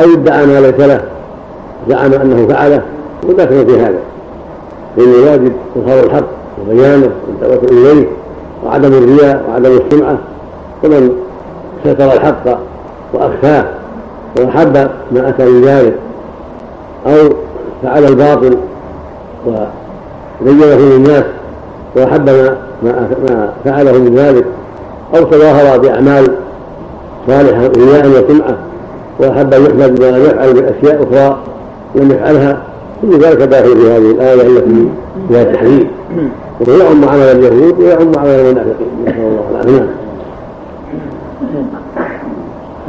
أو ادعى ما ليس له زعم أنه فعله ودخل في هذا. فإن الواجب إظهار الحق وبيانه والدعوة إليه وعدم الرياء وعدم السمعة. ومن ستر الحق وأخفاه وأحب ما أتى من ذلك أو فعل الباطل وبينه للناس وأحب ما ما فعله من ذلك أو تظاهر بأعمال صالحة رياء وسمعة وأحب أن يحمد بما لم يفعل بأشياء أخرى لم يفعلها كل ذلك داخل في هذه الآية التي فيها التحريم وهو يعم عمل اليهود ويعم عمل المنافقين. نسأل الله العافية.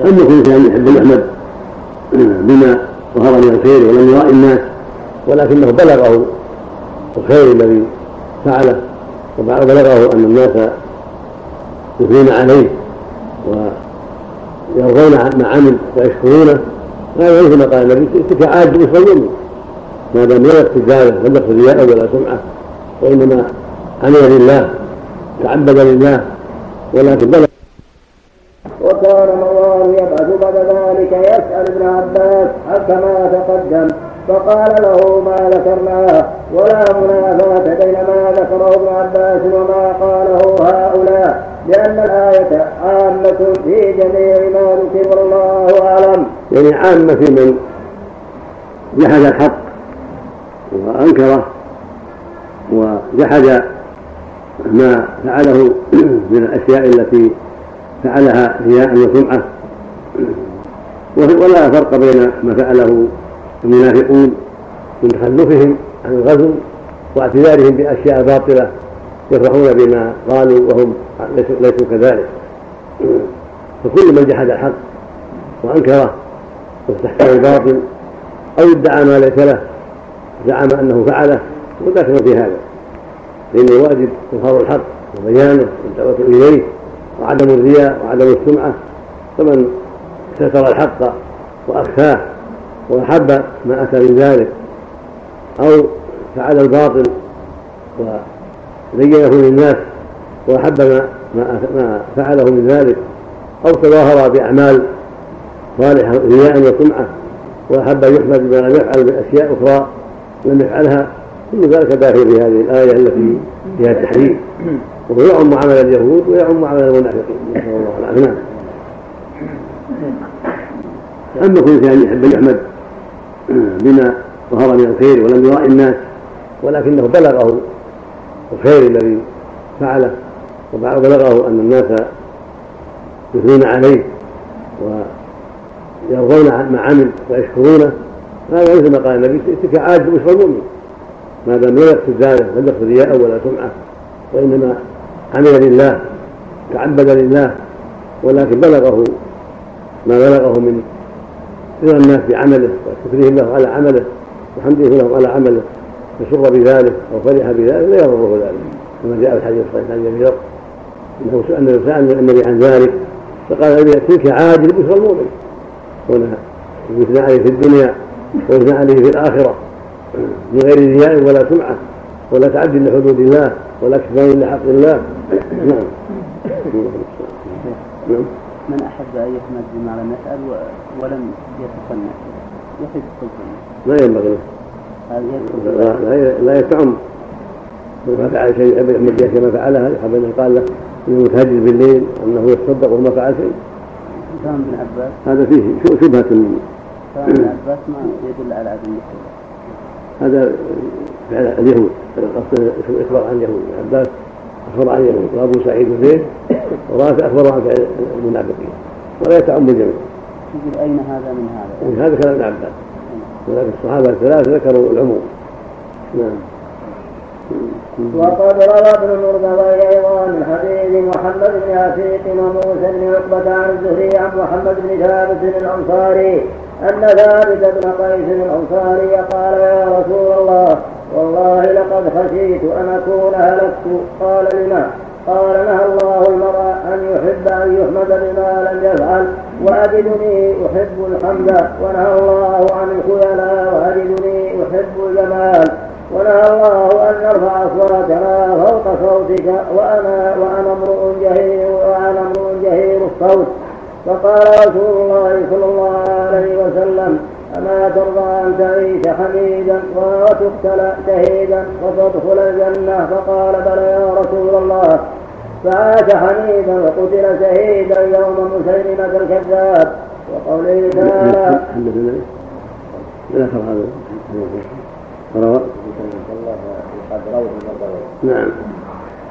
أما كل إنسان يحب يحمد بما ظهر من الخير ولم يرائي الناس ولكنه بلغه الخير الذي فعله وبلغه أن الناس يثنون عليه ويرضون ما عمل ويشكرونه. هذا مثل ما قال النبي تلك نصف اليوم ما دام لا يقصد ذلك لم يقصد رياء ولا سمعه وإنما عمل لله تعبد لله ولكن بلغ. وكان مروان يبعث بعد ذلك يسأل ابن عباس كما تقدم؟ فقال له ما ذكرناه ولا منافاة بين ما ذكره ابن عباس وما قاله هؤلاء لأن الآية عامة في جميع ما ذكر الله أعلم. يعني عامة في من جحد الحق وأنكره وجحد ما فعله من الأشياء التي فعلها رياء وسمعة ولا فرق بين ما فعله المنافقون من تخلفهم عن الغزو واعتذارهم بأشياء باطلة يفرحون بما قالوا وهم ليسوا كذلك. فكل من جحد الحق وأنكره واستحسن الباطل أو ادعى ما ليس له زعم أنه فعله داخل في هذا. لأن الواجب إظهار الحق وبيانه والدعوة إليه وعدم الرياء وعدم السمعة فمن ستر الحق وأخفاه وأحب ما أتى من ذلك أو فعل الباطل وبينه للناس وأحب ما ما فعله من ذلك أو تظاهر بأعمال صالحة رياء وسمعه وأحب أن يحمد بما لم يفعل من أشياء أخرى لم يفعلها كل ذلك داخل في هذه الآية التي فيها التحريم وهو يعم عمل اليهود ويعم عمل المنافقين. نسأل الله العافية. نعم. أما كل انسان يحب أن يحمد بما ظهر من الخير ولم يرائي الناس ولكنه بلغه الخير الذي فعله وبلغه أن الناس يثنون عليه ويرضون ما عمل ويشكرونه. هذا مثل ما قال النبي تلك عاده بشرى المؤمن. ما دام لم يقصد ذلك لم يقصد رياء ولا سمعه وإنما عمل لله تعبد لله ولكن بلغه ما بلغه من رضا الناس بعمله وشكرهم له على عمله وحمده لهم على عمله فسر بذلك أو فرح بذلك لا يضره ذلك. كما جاء في الحديث الصحيح عن ابي ذر أنه سال النبي عن ذلك فقال تلك عاجل بشرى المؤمن. هنا يثنى عليه في الدنيا ويثنى عليه في الآخرة من غير رياء ولا سمعة ولا تعدي لحدود الله ولا كفاية لحق الله. نعم نعم. من أحب أن يحمد بما لم يفعل ولم يتصنع. يحب ما ينبغي. له لا, لا يتعم من فعل شيء يحب يحمد به كما فعلها. يحب أن يقال له إنه متهجد بالليل أنه يتصدق وما فعل شيء. كلام ابن عباس. هذا فيه شبهة. كلام ابن عباس ما يدل على عدم هذا فعل اليهود. قصد الاخبار عن اليهود. ابن عباس أخبر عن اليهود وابو سعيد وزيد ورافع أخبر عن المنافقين. ولا يتعم الجميع. يقول أين هذا من هذا؟ يعني هذا كلام ابن عباس. ولكن الصحابة الثلاثة ذكروا العموم. نعم. وقد روى ابن المرتضى أيضا من حديث محمد بن عتيق وموسى بن عقبة عن الزهري عن محمد بن ثابت الأنصاري أن ثابت بن قيس الأنصاري قال يا رسول الله والله لقد خشيت أن أكون هلكت. قال لما؟ قال نهى الله المرء أن يحب أن يحمد بما لم يفعل وأجدني أحب الحمد. ونهى الله عن الخيلاء وأجدني أحب الجمال. ونهى الله أن نرفع أصواتنا فوق صوتك. وأنا وأنا امرؤ جهير وأنا امرؤ جهير الصوت. فقال رسول الله صلى الله عليه وسلم أما ترضى أن تعيش حميدا وتقتل شهيدا وتدخل الجنة فقال بلى يا رسول الله. فعاش حميدا وقتل شهيدا يوم مسيلمة الكذاب. وقوله تعالى ذكر هذا روى نعم.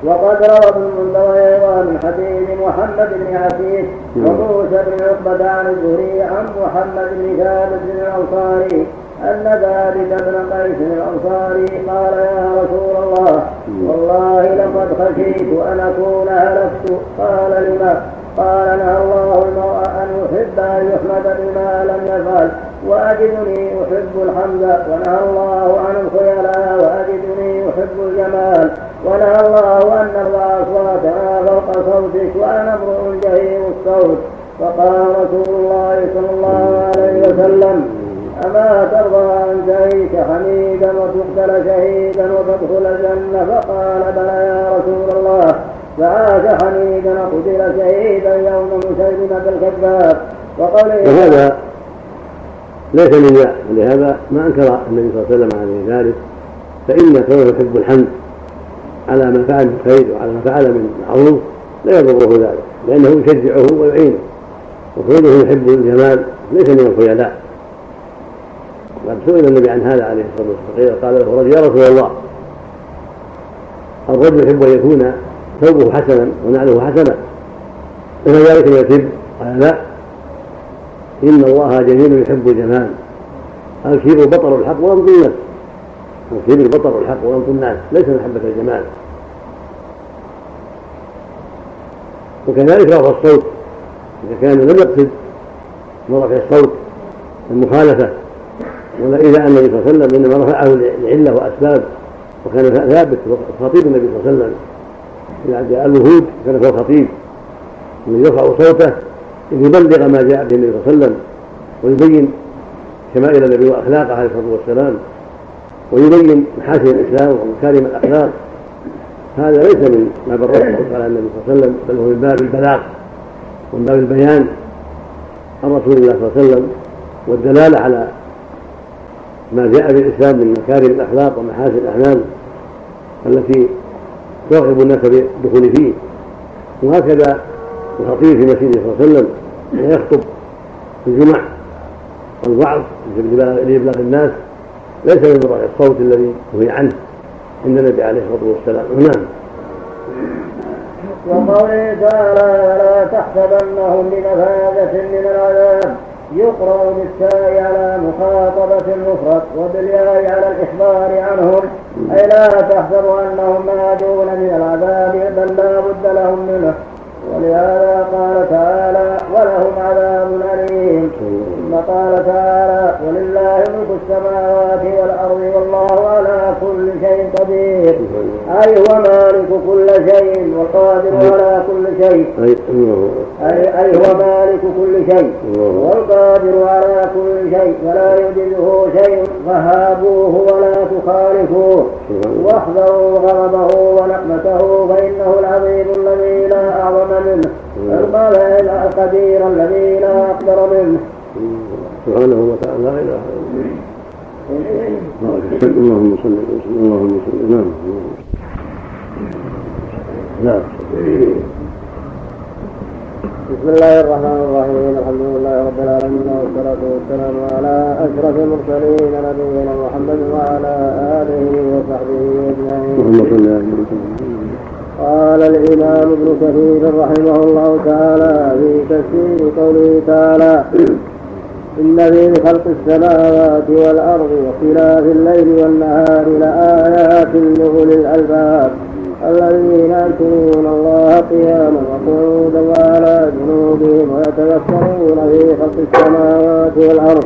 وقد روى ابن المنذر أيضا من حديث محمد بن عتيق وموسى بن عقبة عن الزهري عن محمد بن ثابت بن الأنصاري أن ثابت بن قيس الأنصاري قال يا رسول الله والله لقد خشيت أن أكون هلكت. قال لما قال نهى الله المرء أن يحب أن يحمد بما لم يفعل وأجدني أحب الحمد ونهى الله عن الخيلاء وأجدني أحب الجمال. ونهى الله أن نرفع أصواتنا فوق صوتك وأنا امرؤ جهير الصوت. فقال رسول الله صلى الله عليه وسلم أما ترضى أن تعيش حميدا وتقتل شهيدا وتدخل الجنة? فقال بلى يا رسول الله فعاش حميدا وقتل شهيدا يوم مسيلمة الكذاب وقوله ليس من ذا ولهذا ما أنكر النبي صلى الله عليه وسلم عليه ذلك. فإن كونه يحب الحمد على ما فعل من خير وعلى ما فعل من معروف لا يضره ذلك لأنه يشجعه ويعينه. وكونه يحب الجمال ليس من الخيلاء. وقد سئل النبي عن هذا عليه الصلاة والسلام قال له رجل يا رسول الله الرجل يحب أن يكون ثوبه حسنا ونعله حسنا إن ذلك يتم قال لا. إن الله جميل يحب الجمال. الكبر بطر الحق وغمط الناس الكبر بطر الحق وغمط الناس. ليس محبة الجمال. وكذلك رفع الصوت. إذا كان لم يقصد برفع الصوت المخالفة. ولا إذا النبي صلى الله عليه وسلم إنما رفعه لعلة وأسباب. وكان ثابت خطيب النبي صلى الله عليه وسلم. إذا جاء الوهود كان هو الخطيب الذي يرفع صوته ليبلغ ما جاء به النبي صلى الله عليه وسلم. ويبين شمائل النبي وأخلاقه عليه الصلاة والسلام. ويبين محاسن الإسلام ومكارم الأخلاق. هذا ليس من ما بر على النبي صلى الله عليه وسلم بل هو من باب البلاغ ومن باب البيان عن رسول الله صلى الله عليه وسلم والدلالة على ما جاء في الاسلام من مكارم الأخلاق ومحاسن الأعمال التي يرغب الناس بالدخول فيه. وهكذا الخطيب في مسجده صلى الله عليه وسلم يخطب في الجمع والوعظ لإبلاغ الناس. ليس من رفع الصوت الذي نهي عنه. عند النبي عليه الصلاة والسلام نعم. وقوله تعالى ولا تحسبنهم بمفازة من العذاب يقرأ بالتاء على مخاطبة المفرد وبالياء على الإخبار عنهم. أي لا تحسبوا أنهم مهاجون من العذاب بل لا بد لهم منه. ولهذا قال تعالى ولهم عذاب أليم. قال تعالى ولله ملك السماوات والأرض والله على كل شيء قدير. أي هو مالك كل شيء والقادر على كل شيء. أي, أي هو مالك كل شيء والقادر على كل شيء. ولا يجده شيء. فهابوه ولا تخالفوه. واحذروا غضبه ونقمته فإنه العظيم الذي لا أعظم منه. القادر القدير الذي لا أقدر منه. سبحانه وتعالى لا إله إلا الله. اللهم صل وسلم اللهم صل نعم نعم. بسم الله الرحمن الرحيم الحمد لله رب العالمين والصلاة والسلام على أشرف المرسلين نبينا محمد وعلى آله وصحبه أجمعين. قال الإمام ابن كثير رحمه الله تعالى في تفسير قوله تعالى إن في خلق السماوات والأرض واختلاف الليل والنهار لآيات لأولي الألباب. الذين يذكرون الله قياما وقعودا وعلى جنوبهم ويتذكرون في خلق السماوات والأرض.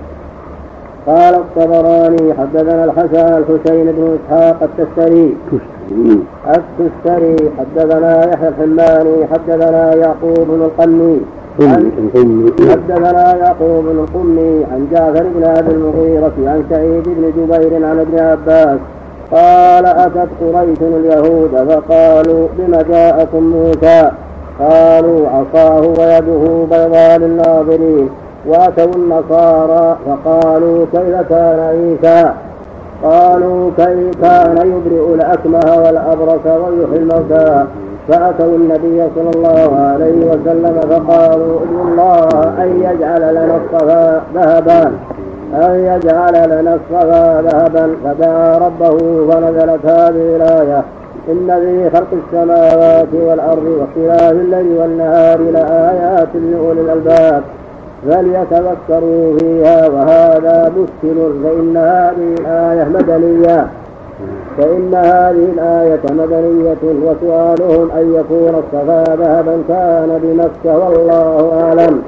قال الطبراني حدثنا الحسن الحسين بن إسحاق التستري. التستري. حدثنا يحيى الحماني حدثنا يعقوب بن القني حدثنا يعقوب بن القمي عن جعفر بن أبي المغيرة عن سعيد بن جبير عن ابن عباس. قال أتت قريش اليهود؟ فقالوا بم جاءكم موسى؟ قالوا عصاه ويده بيضاء للناظرين. واتوا النصارى فقالوا كيف كان عيسى؟ قالوا كيف كان يبرئ الأكمه والأبرص ويحيي الموتى؟ فأتوا النبي صلى الله عليه وسلم فقالوا ادعوا الله أن يجعل لنا الصفا ذهبا. أن يجعل لنا الصفا ذهبا. فدعا ربه فنزلت هذه الآية إن في خلق السماوات والأرض واختلاف الليل والنهار لآيات لأولي الألباب. فليتذكروا فيها وهذا مشكل فإن هذه الآية مدنية. فإن هذه الآية مدنية وسؤالهم أن يكون الصفا ذهبا كان بمكة والله أعلم.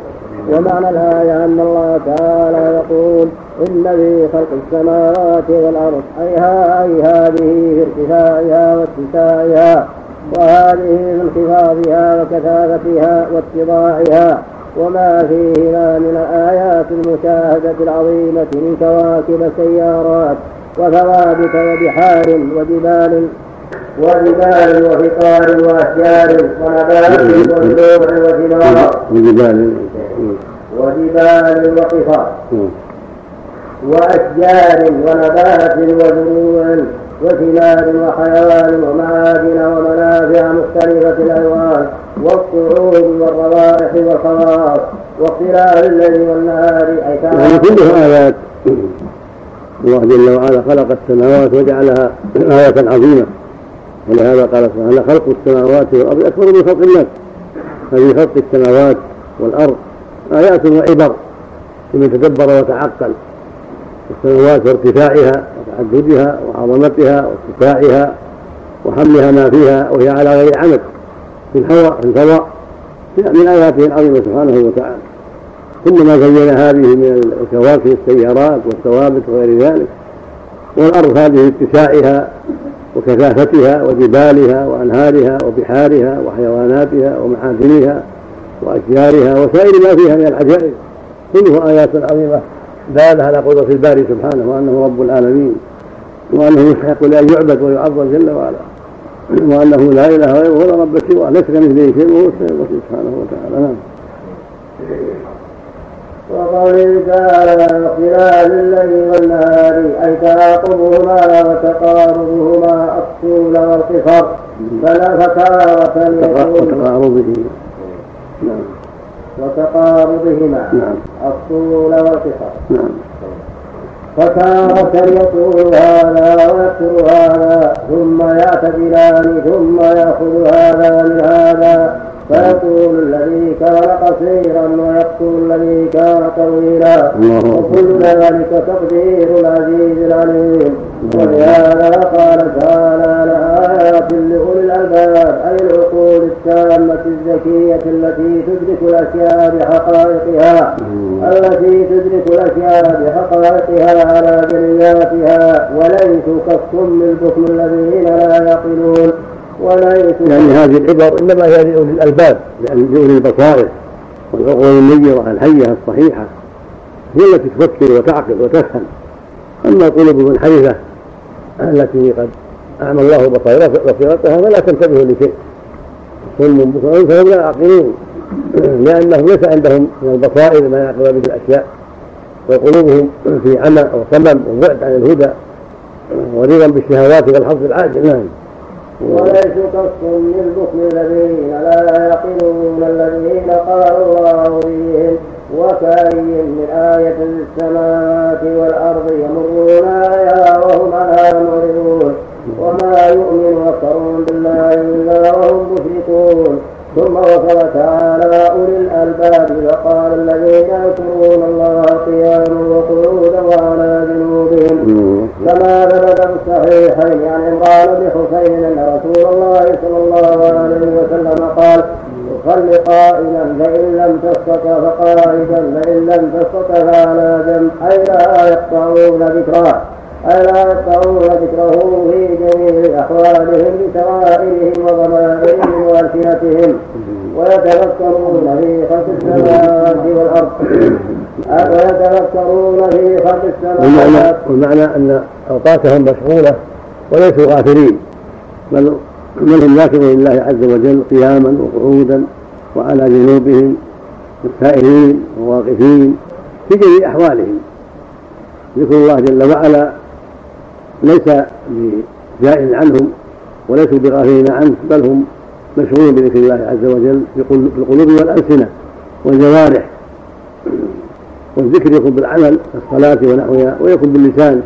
ومعنى الآية أن الله تعالى يقول إن في خلق السماوات والأرض أي, ها أي هذه في ارتفاعها واتساعها وهذه في انخفاضها وكثافتها واتضاعها وما فيهما من الآيات المشاهدة العظيمة من كواكب سيارات وثوابت وبحار وجبال وجبال وفطار وأشجار ونبات وزروع وثمار وجبال. وجبال وقفار وأشجار ونبات وزروع وثمار وحيوان ومعادن ومنافع مختلفة الألوان. والصعود والروائح والخواص واختلاف الليل والنهار أي يعني كلها آيات. الله جل وعلا خلق السماوات وجعلها آية عظيمة. ولهذا قال سبحانه خلق السماوات والأرض أكبر من خلق الناس. هذه خلق السماوات والأرض. آيات وعبر. لمن تدبر وتعقل السماوات وارتفاعها وتعددها وعظمتها وارتفاعها وحملها ما فيها وهي على غير عمد. في الهواء في الفضاء من آياته العظيمة سبحانه وتعالى. ثم ما زين هذه من الكواكب السيارات والثوابت وغير ذلك والأرض هذه اتساعها وكثافتها وجبالها وأنهارها وبحارها وحيواناتها ومعادنها وأشجارها وسائر ما فيها من العجائب. كله آيات عظيمة دالة على قدرة الباري سبحانه وأنه رب العالمين وأنه يستحق لأن يعبد ويعظم جل وعلا. وأنه لا إله غيره ولا رب سواه ليس كمثله شيء وهو السميع البصير سبحانه وتعالى. نعم. وقوله تعالى اختلاف الليل والنهار أي تعاقبهما وتقاربهما الطول والقصر فلا فتارة يكون وتقاربه نعم. وتقاربهما نعم. الطول والقصر. نعم. فتارة يطول هذا ويكثر هذا ثم يعتدلان ثم يأخذ هذا من هذا. فيقول الذي كان قصيرا ويقتل الذي كان طويلا. وكل ذلك تقدير العزيز العليم. ولهذا قال تعالى لآيات لأولي الألباب. أي العقول التامة الذكية التي تدرك الأشياء بحقائقها. التي تدرك الأشياء بحقائقها على جلياتها وليسوا كالصم البكم الذين لا يعقلون ولا يعني هذه العبر إنما هي لأولي الألباب لأولي البصائر والعقول النيره الحيه الصحيحة هي التي تفكر وتعقل وتفهم. أما القلوب المنحرفه التي قد أعمى الله بصيرتها فلا تنتبه لشيء. صم بصائر فهم لا يعقلون لانهم ليس عندهم من البصائر ما يعقلون به الأشياء. وقلوبهم في عمى أو صمم وبعد عن الهدى ورضا بالشهوات والحظ العاجل. نعم. وليسوا كالصم البكم الذين لا يعقلون الذين قال الله فيهم وكأي من آية في السماوات والأرض يمرون عليها وهم عنها معرضون. وما يؤمن أكثرهم بالله إلا وهم مشركون. ثم وصف تعالى أولي الألباب وقال الذين يذكرون الله قياما وقعودا وعلى جنوبهم. كما ثبت في الصحيحين عن عمران بن حسين أن رسول الله صلى الله عليه وسلم قال صل قائما فإن لم تستطع فقائدا فإن لم تستطع فعلى جنب أي لا يقطعون ذكراه أي لا يقطعون ذكره في جميع أحوالهم بسرائرهم وضمائرهم وألسنتهم ويتفكرون في خلق السماوات والأرض. ويتفكرون في خلق السماوات؟ والمعنى أن أوقاتهم مشغولة وليسوا غافلين. بل بل هم لله عز وجل قياما وقعودا وعلى جنوبهم سائرين وواقفين في جميع أحوالهم. ذكر الله جل وعلا ليس بزائل عنهم وليسوا بغافلين عنه بل هم مشغولون بذكر الله عز وجل في القلوب والألسنة والجوارح. والذكر يكون بالعمل كالصلاة ونحوها ويكون باللسان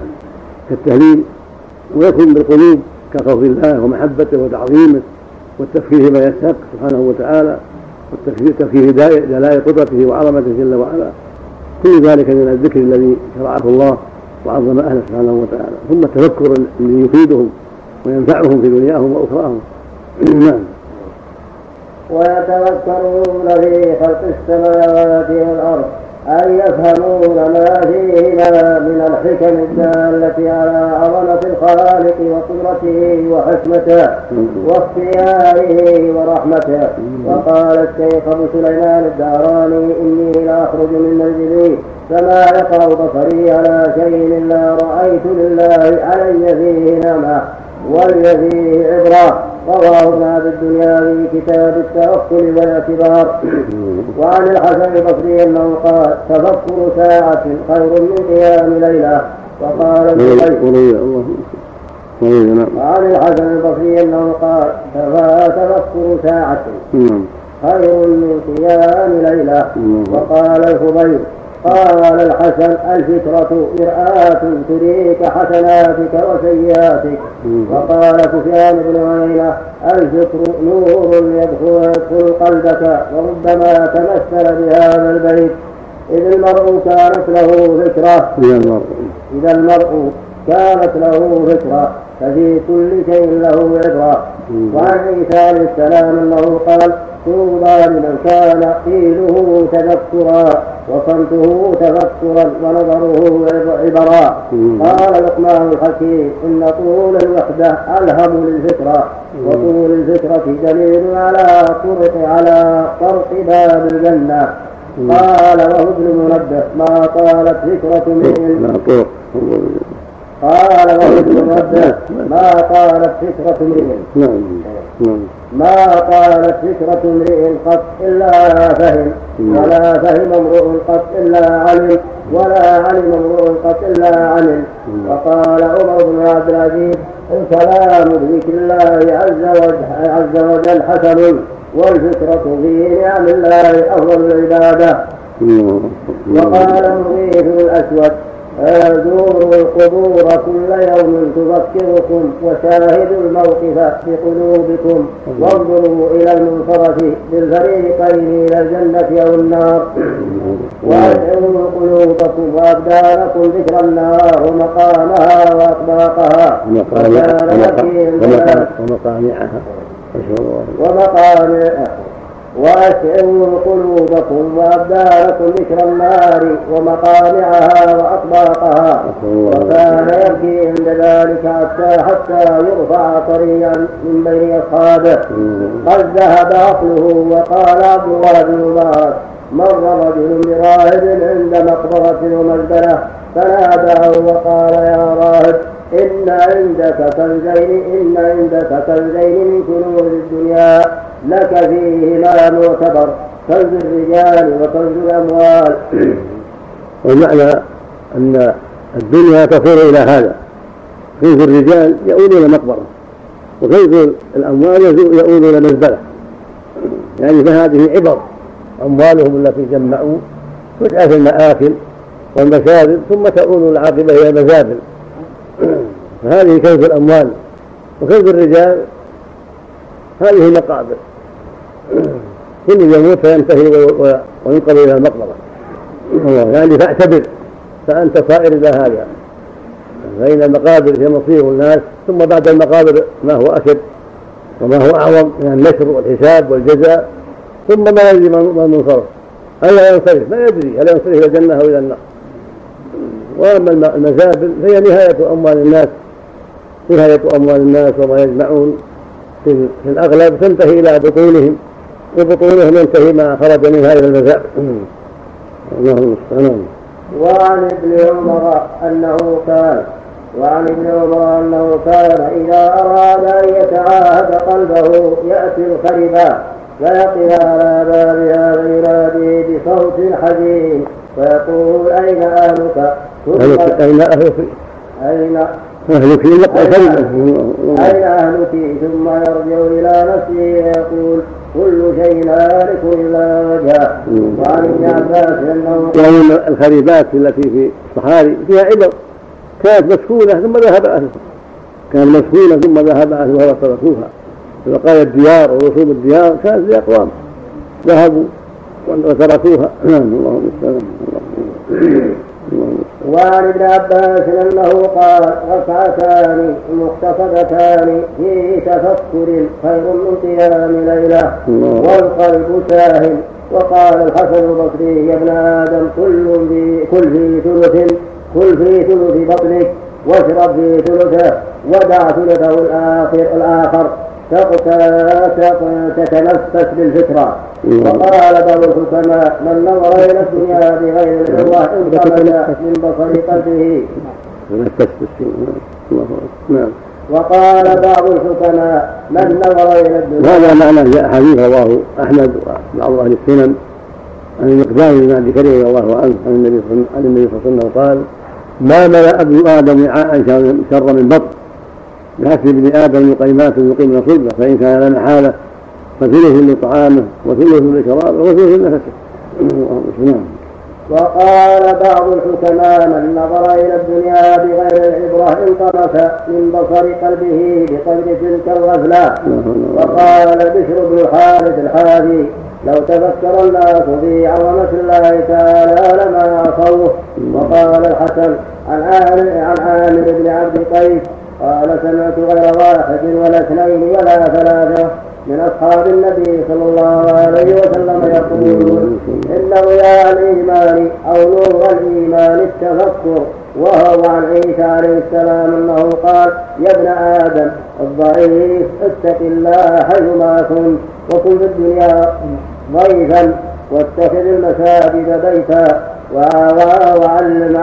كالتهليل ويكون بالقلوب كخوف الله ومحبته وتعظيمه والتفكير فيما يستحق سبحانه وتعالى والتفكير دلائل قدرته وعظمته جل وعلا. كل ذلك من الذكر الذي شرعه الله وعظم أهله سبحانه وتعالى ثم التفكر الذي يفيدهم وينفعهم في دنياهم وأخراهم. نعم. ويتفكرون في خلق السماوات والأرض أن يفهمون ما فيهما من الحكم الدالة على عظمة الخالق وقدرته وحكمته واختياره ورحمته. وقال الشيخ أبو سليمان الداراني إني لأخرج من منزلي. فما يقع بصري على شيء إلا رأيت لله علي فيه نعمة ولي فيه عبرة. رواه ابن ابي الدنيا في كتاب التوكل والاعتبار. وعن الحسن البصري أنه قال تفكر ساعة خير من قيام ليلة. وقال وعن الحسن البصري أنه قال تفكر ساعة خير من قيام ليلة. وقال الخبير قال الحسن الفكرة مرآة تريك حسناتك وسيئاتك. وقال سفيان بن عيينة الفكر نور يدخل قلبك وربما تمثل بهذا البيت. إذ المرء كانت له فكرة. إذا المرء كانت له فكرة. ففي كل شيء له عبرة. وعن عيسى عليه السلام أنه قال طوبى لمن كان قيله تذكرا وصمته تفكرا ونظره عبرا. قال لقمان الحكيم إن طول الوحدة ألهم للفكرة وطول الفكرة دليل على طرق على طرق باب الجنة. قال وهو ابن منبه ما طالت فكرة من قال وهو ابن منبه ما طالت فكرة امرئ نعم نعم. ما قالت فكرة امرئ قط إلا فهم ولا فهم امرؤ قط إلا علم ولا علم امرؤ قط إلا علم. وقال عمر بن عبد العزيز الكلام بذكر الله عز وجل عز وجل حسن والفكرة في نعم الله أفضل العبادة. وقال المغيث الأسود زوروا القبور كل يوم تذكركم وشاهدوا الموقف بقلوبكم. وانظروا إلى المنصرف بالفريقين إلى الجنة أو النار. وادعوا قلوبكم وابدانكم ذكر النار ومقامها. واطباقها ومقامعها ومقامعها وأشعروا قلوبكم وأبدانكم ذكر النار ومقامعها وأطباقها. وكان يبكي عند ذلك حتى حتى يرفع طريقا من بين أصحابه. قد ذهب عقله وقال عبد الله بن مبارك مر رجل براهب عند مقبرة ومزبلة فناداه وقال يا راهب إن عندك كنزين إن عندك كنزين من كنوز الدنيا. لك فيهما معتبر. كنز الرجال وكنز الأموال. والمعنى أن الدنيا تصير إلى هذا. كنز الرجال يؤول إلى مقبرة وكنز الأموال يؤول إلى مزبلة يعني فهذه عبر. أموالهم التي جمعوا تجعل في المآكل والمشارب ثم تؤول العاقبة إلى المزابل. فهذه كنز الأموال؟ وكنز الرجال؟ هذه المقابر. كل يموت فينتهي وينقل إلى المقبرة. يعني فاعتبر فأنت صائر إلى هذا. فإن المقابر هي مصير الناس ثم بعد المقابر ما هو أشد وما هو أعظم؟ من النشر والحساب والجزاء. ثم ما يدري ما منصرف. الا ينصرف؟ ما يدري. هل ينصرف إلى الجنة أو إلى النار؟ وأما المزابل فهي نهاية أموال الناس. نهاية أموال الناس وما يجمعون. في الأغلب تنتهي إلى بطونهم وبطونهم ينتهي ما خرج من هذه المزاء الله المستعان وعن ابن عمر أنه كان وعن ابن عمر أنه كان إذا أراد أن يتعاهد قلبه يأتي الخربا فيقف على بابها فينادي بصوت حزين ويقول أين اهلك؟ أين أهلك؟ أين أهلك أين أهلك ثم يرجع إلى نفسه ويقول كل شيء هالك إلا وجهه وعن ابن عباس أنه يعني الخريبات التي في الصحاري فيها عبر كانت مسكونة ثم ذهب أهلها كانت مسكونة ثم ذهب أهلها وتركوها بقايا الديار ورسوم الديار كانت لأقوام ذهبوا وتركوها نعم الله المستعان وعن ابن عباس انه قال ركعتان مختصدتان في تفكر خير من قيام ليلة والقلب ساهل. وقال الحسن البصري يا ابن آدم كل في كل في ثلث كل في ثلث بطنك واشرب في ثلثه ودع ثلثه الآخر الآخر. تتنفس بالفكرة. وقال بعض الحكماء من نظر إلى الدنيا بغير الله انقبل من بصر قلبه. نعم. وقال بعض الحكماء من نظر إلى الدنيا وهذا معنى جاء حديث رواه أحمد وبعض أهل السنن عن المقدام بن عبد كريم رضي الله عنه عن النبي صلى الله عليه وسلم قال ما ملأ ابن آدم وعاء شر من بطن بحسب ابن آدم قيمات يقيم صلبه فإن كان لنا حالة فثلث لطعامه وثلث لشرابه وثلث لنفسه نعم. وقال بعض الحكماء من نظر إلى الدنيا بغير العبرة انطمس من بصر قلبه بقدر تلك الغفلة وقال بشر بن الحارث الحادي لو تفكر الناس في عظمة الله تعالى لما عصوه. وقال الحسن عن عامر عن عامر بن عبد القيس قال سمعت غير واحد ولا اثنين ولا ثلاثة من أصحاب النبي صلى الله عليه وسلم يقولون إن ضياء الإيمان أو نور الإيمان التفكر وهو عن عيسى عليه السلام أنه قال يا ابن آدم الضعيف اتق الله حيثما كنت وكن في الدنيا ضيفا واتخذ المساجد بيتا وعلم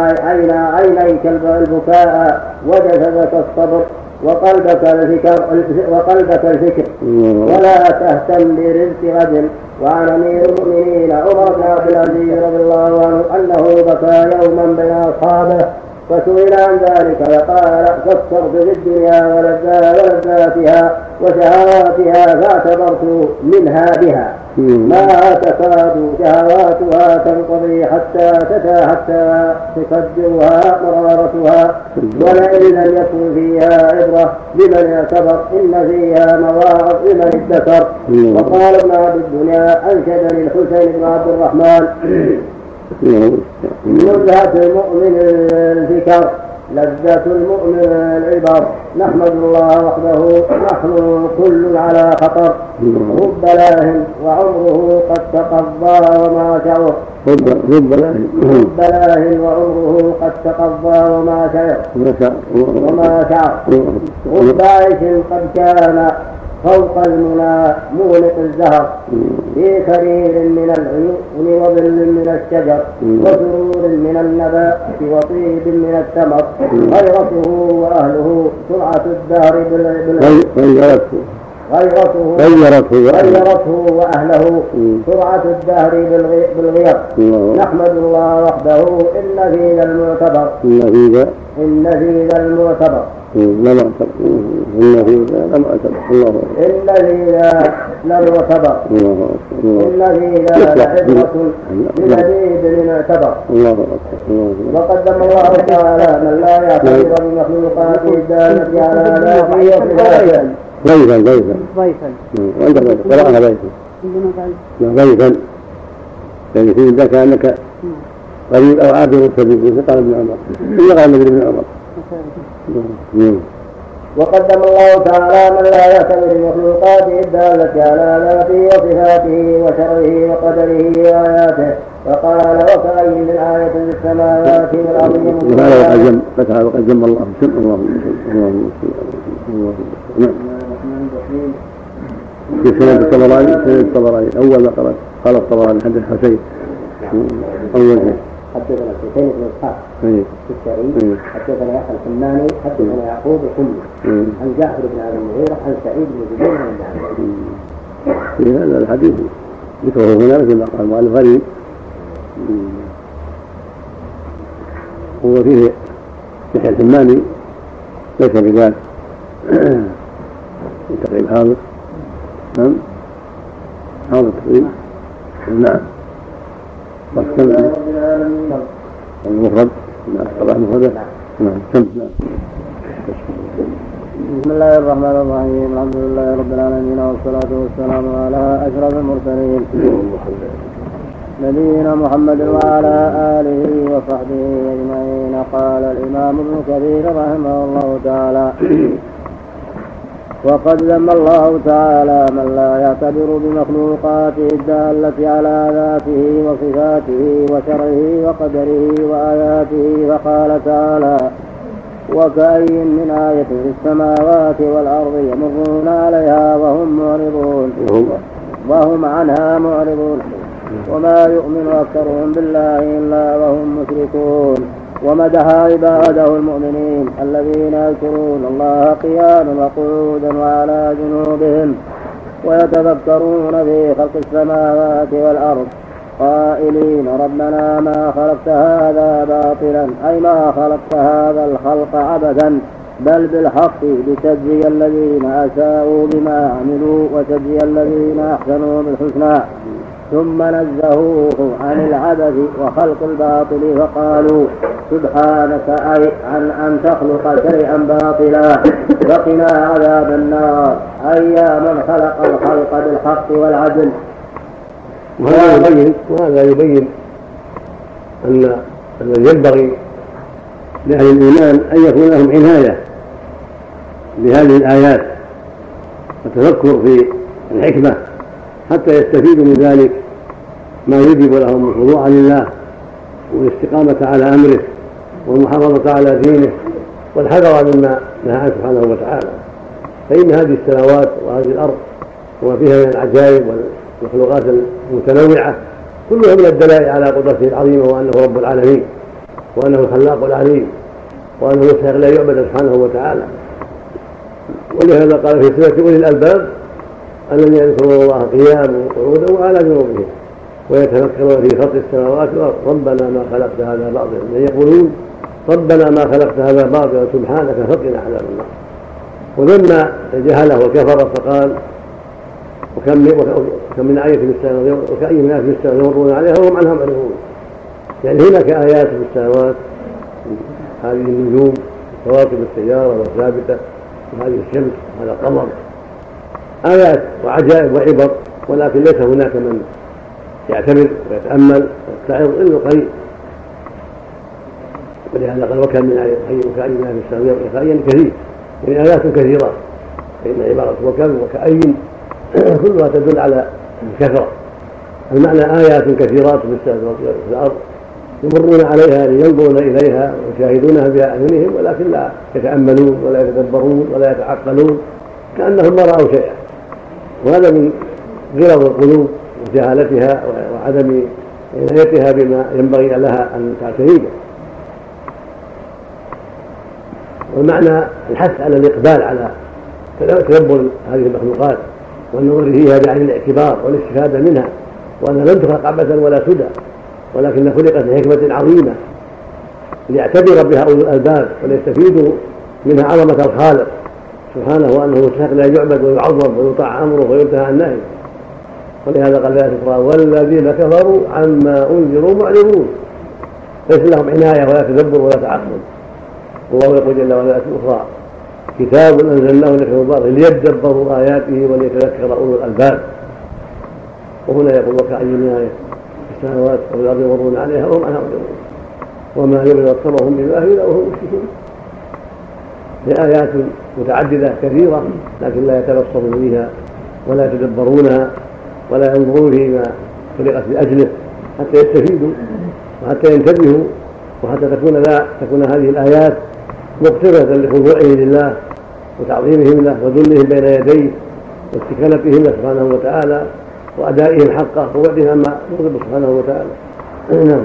عينيك البكاء وجسدك الصبر وقلبك الفكر وقلبك الفكر ولا تهتم برزق غد وعن أمير المؤمنين عمر بن عبد العزيز رضي الله عنه أنه بكى يوما بين أصحابه فسئل عن ذلك فقال فكرت في الدنيا ولذاتها وشهواتها فاعتبرت منها بها. ما تكاد شهواتها تنقضي حتى تتا حتى تكدرها مرارتها. ولئن لم يكن فيها عبرة لمن اعتبر إن فيها مواعظ لمن ادكر. وقال ابن عبد الدنيا أنشدني الحسين بن عبد الرحمن نزهة المؤمن الفكر لذة المؤمن العبر. نحمد الله وحده نحن كل على خطر. رب لاه وعمره قد تقضى وما شعر رب لاه رب لاه وعمره قد تقضى وما شعر وما شعر رب عيش قد كان. فوق المنى مغلق الزهر في سرير من العيون وظل من الشجر وسرور من النبات وطيب من الثمر غيرته وأهله سرعة الدهر غيرته غيرته غيرته. غيرته وأهله سرعة الدهر بالغير نحمد الله وحده. إن في ذا المعتبر. إن في ذا إن في ذا المعتبر لم أعتبر. إن في ذا لم أعتبر. الله إن في ذا لم يعتبر إن في ذا لعبرة من اعتبر الله أكبر. وقدم الله تعالى من لا يعتبر بمخلوقاته الدالة على ذاته وصفاته ضيفا ضيفا ضيفا قراءة ضيفا ضيفا يعني في ذاك أنك قريب أو عابر سبيل قال ابن عمر إلا قال ابن عمر وقدم الله تعالى من لا يعتبر بمخلوقاته الدالة على ذاته وصفاته وشره وقدره وآياته وقال وكأي من آية في السماوات والأرض وقد جم الله سم اللهم اللهم نعم في سنة الطبراني سنة الطبراني أول ما قرأت قال الطبراني حدث حسين. أول شيء. حدثنا حسين بن إسحاق السكري. حدثنا يحيى الحماني حدثنا يعقوب الحمي عن جعفر بن أبي المغيره عن سعيد بن جبير عن في هذا الحديث ذكره هنا مثل ما قال المؤلف غريب وفيه يحيى الحماني ليس بذلك. تقريب حاضر نعم. حاضر تقريب. نعم. المفرد. نعم مفردة نعم سم نعم. بسم الله الرحمن الرحيم. الحمد لله رب العالمين والصلاة والسلام على أشرف المرسلين. نبينا محمد وعلى آله وصحبه أجمعين. قال الإمام ابن كثير رحمه الله تعالى وقد ذم الله تعالى من لا يعتبر بمخلوقاته الدالة على ذاته وصفاته وشرعه وقدره وآياته فقال تعالى وكأي من آية في السماوات والأرض يمرون عليها وهم معرضون وهم عنها معرضون وما يؤمن أكثرهم بالله إلا وهم مشركون. ومدح عباده المؤمنين الذين يذكرون الله قياما وقعودا وعلى جنوبهم ويتفكرون في خلق السماوات والأرض قائلين ربنا ما خلقت هذا باطلا أي ما خلقت هذا الخلق عبثا بل بالحق لتجزي الذين أساءوا بما عملوا وتجزي الذين أحسنوا بالحسنى. ثم نزهوه عن العبث وخلق الباطل فقالوا سبحانك أي عن أن تخلق شيئا باطلا. فقنا عذاب النار. أي يا من خلق الخلق بالحق والعدل. وهذا يبين وهذا يبين أن الذي ينبغي لأهل الإيمان أن يكون لهم عناية بهذه الآيات. والتفكر في الحكمة. حتى يستفيدوا من ذلك ما يجب لهم الخضوع لله والاستقامة على أمره والمحافظة على دينه والحذر مما نهى عنه سبحانه وتعالى. فإن هذه السماوات وهذه الأرض وما فيها من العجائب والمخلوقات المتنوعة كلها من الدلائل على قدرته العظيمة وأنه رب العالمين وأنه الخلاق العليم وأنه يستحق لا يعبد سبحانه وتعالى. ولهذا قال في سورة أولي الألباب الذين يذكرون الله قياما وقعودا وعلى جنوبهم ويتفكرون في خلق السماوات والأرض. ربنا ما خلقت هذا باطلا. يقولون ربنا ما خلقت هذا باطلا سبحانك فقنا عذاب النار. وذم جهله وكفر فقال وكم من آية في السماوات وكأي من آية في يمرون عليها وهم عنها معرضون. يعني هناك آيات في السماوات هذه النجوم كواكب السيارة والثابتة وهذه الشمس وهذا القمر آيات وعجائب وعبر ولكن ليس هناك من يعتبر ويتأمل ويتعظ إلا القليل ولهذا قال وكان من آية وكأي من آية وكأي كثير يعني آيات كثيرة. فإن عبارة وكم وكأي كلها تدل على الكثرة. المعنى آيات كثيرات في الأرض يمرون عليها لينظرون إليها ويشاهدونها بأعينهم ولكن لا يتأملون ولا يتدبرون ولا يتعقلون كأنهم ما رأوا شيئا. وهذا من غلظ القلوب وجهالتها وعدم عنايتها بما ينبغي لها أن تعتني به. والمعنى الحث على الإقبال على تدبر هذه المخلوقات والنظر فيها بعين الاعتبار والاستفادة منها وانها لم تخلق عبثا ولا سدى ولكن خلقت لحكمة عظيمة ليعتبر بها أولو الألباب وليستفيدوا منها عظمة الخالق. سبحانه وأنه مستحق لا يعبد ويعظم ويطاع أمره وينتهى عن نهيه. ولهذا قال في أخرى والذين كفروا عما أنذروا معرضون. ليس لهم عناية ولا تدبر ولا تعقل. والله يقول جل وعلا في أخرى كتاب أنزلناه لك مبارك ليدبروا آياته وليتذكر أولو الألباب. وهنا يقول وكأي من آية السماوات والأرض يمرون عليها وهم عنها معرضون وما يبغي أكثرهم بالله إلا وهم مشركون. هي آيات متعددة كثيرة لكن لا يتبصرون بها ولا يتدبرونها ولا ينظرون فيما خلقت لأجله حتى يستفيدوا وحتى ينتبهوا وحتى تكون لا تكون هذه الآيات مقترنه لخضوعهم لله وتعظيمهم له وذلهم بين يديه واستكانتهم له سبحانه وتعالى وأدائهم حقه ووعدهم عما يغضب سبحانه وتعالى. نعم.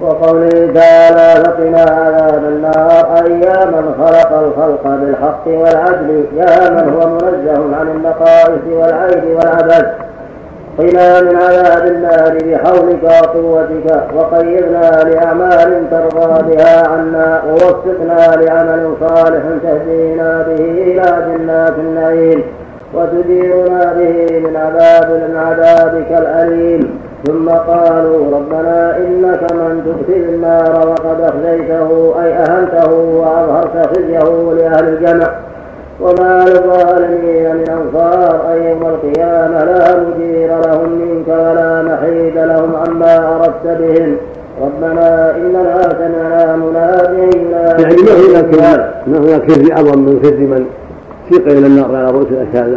وقوله تعالى فقنا عذاب النار أي يا من خلق الخلق بالحق والعدل يا من هو منزه عن النقائص والعيب والعبث قنا من عذاب النار بحولك وقوتك وقيدنا لأعمال ترضى بها عنا ووفقنا لعمل صالح تهدينا به إلى جنات النعيم وتجيرنا به من عذاب من عذابك الأليم. ثم قالوا ربنا إنك من تدخل النار وقد أخزيته أي أهنته وأظهرت خزيه لأهل الجمع وما للظالمين من أنصار أي يوم القيامة لا مجير لهم منك ولا محيد لهم عما أردت بهم. ربنا إننا سمعنا مناديا يعني ما هناك ما هناك خزي أعظم من خزي من سيق إلى النار على رؤوس الأشهاد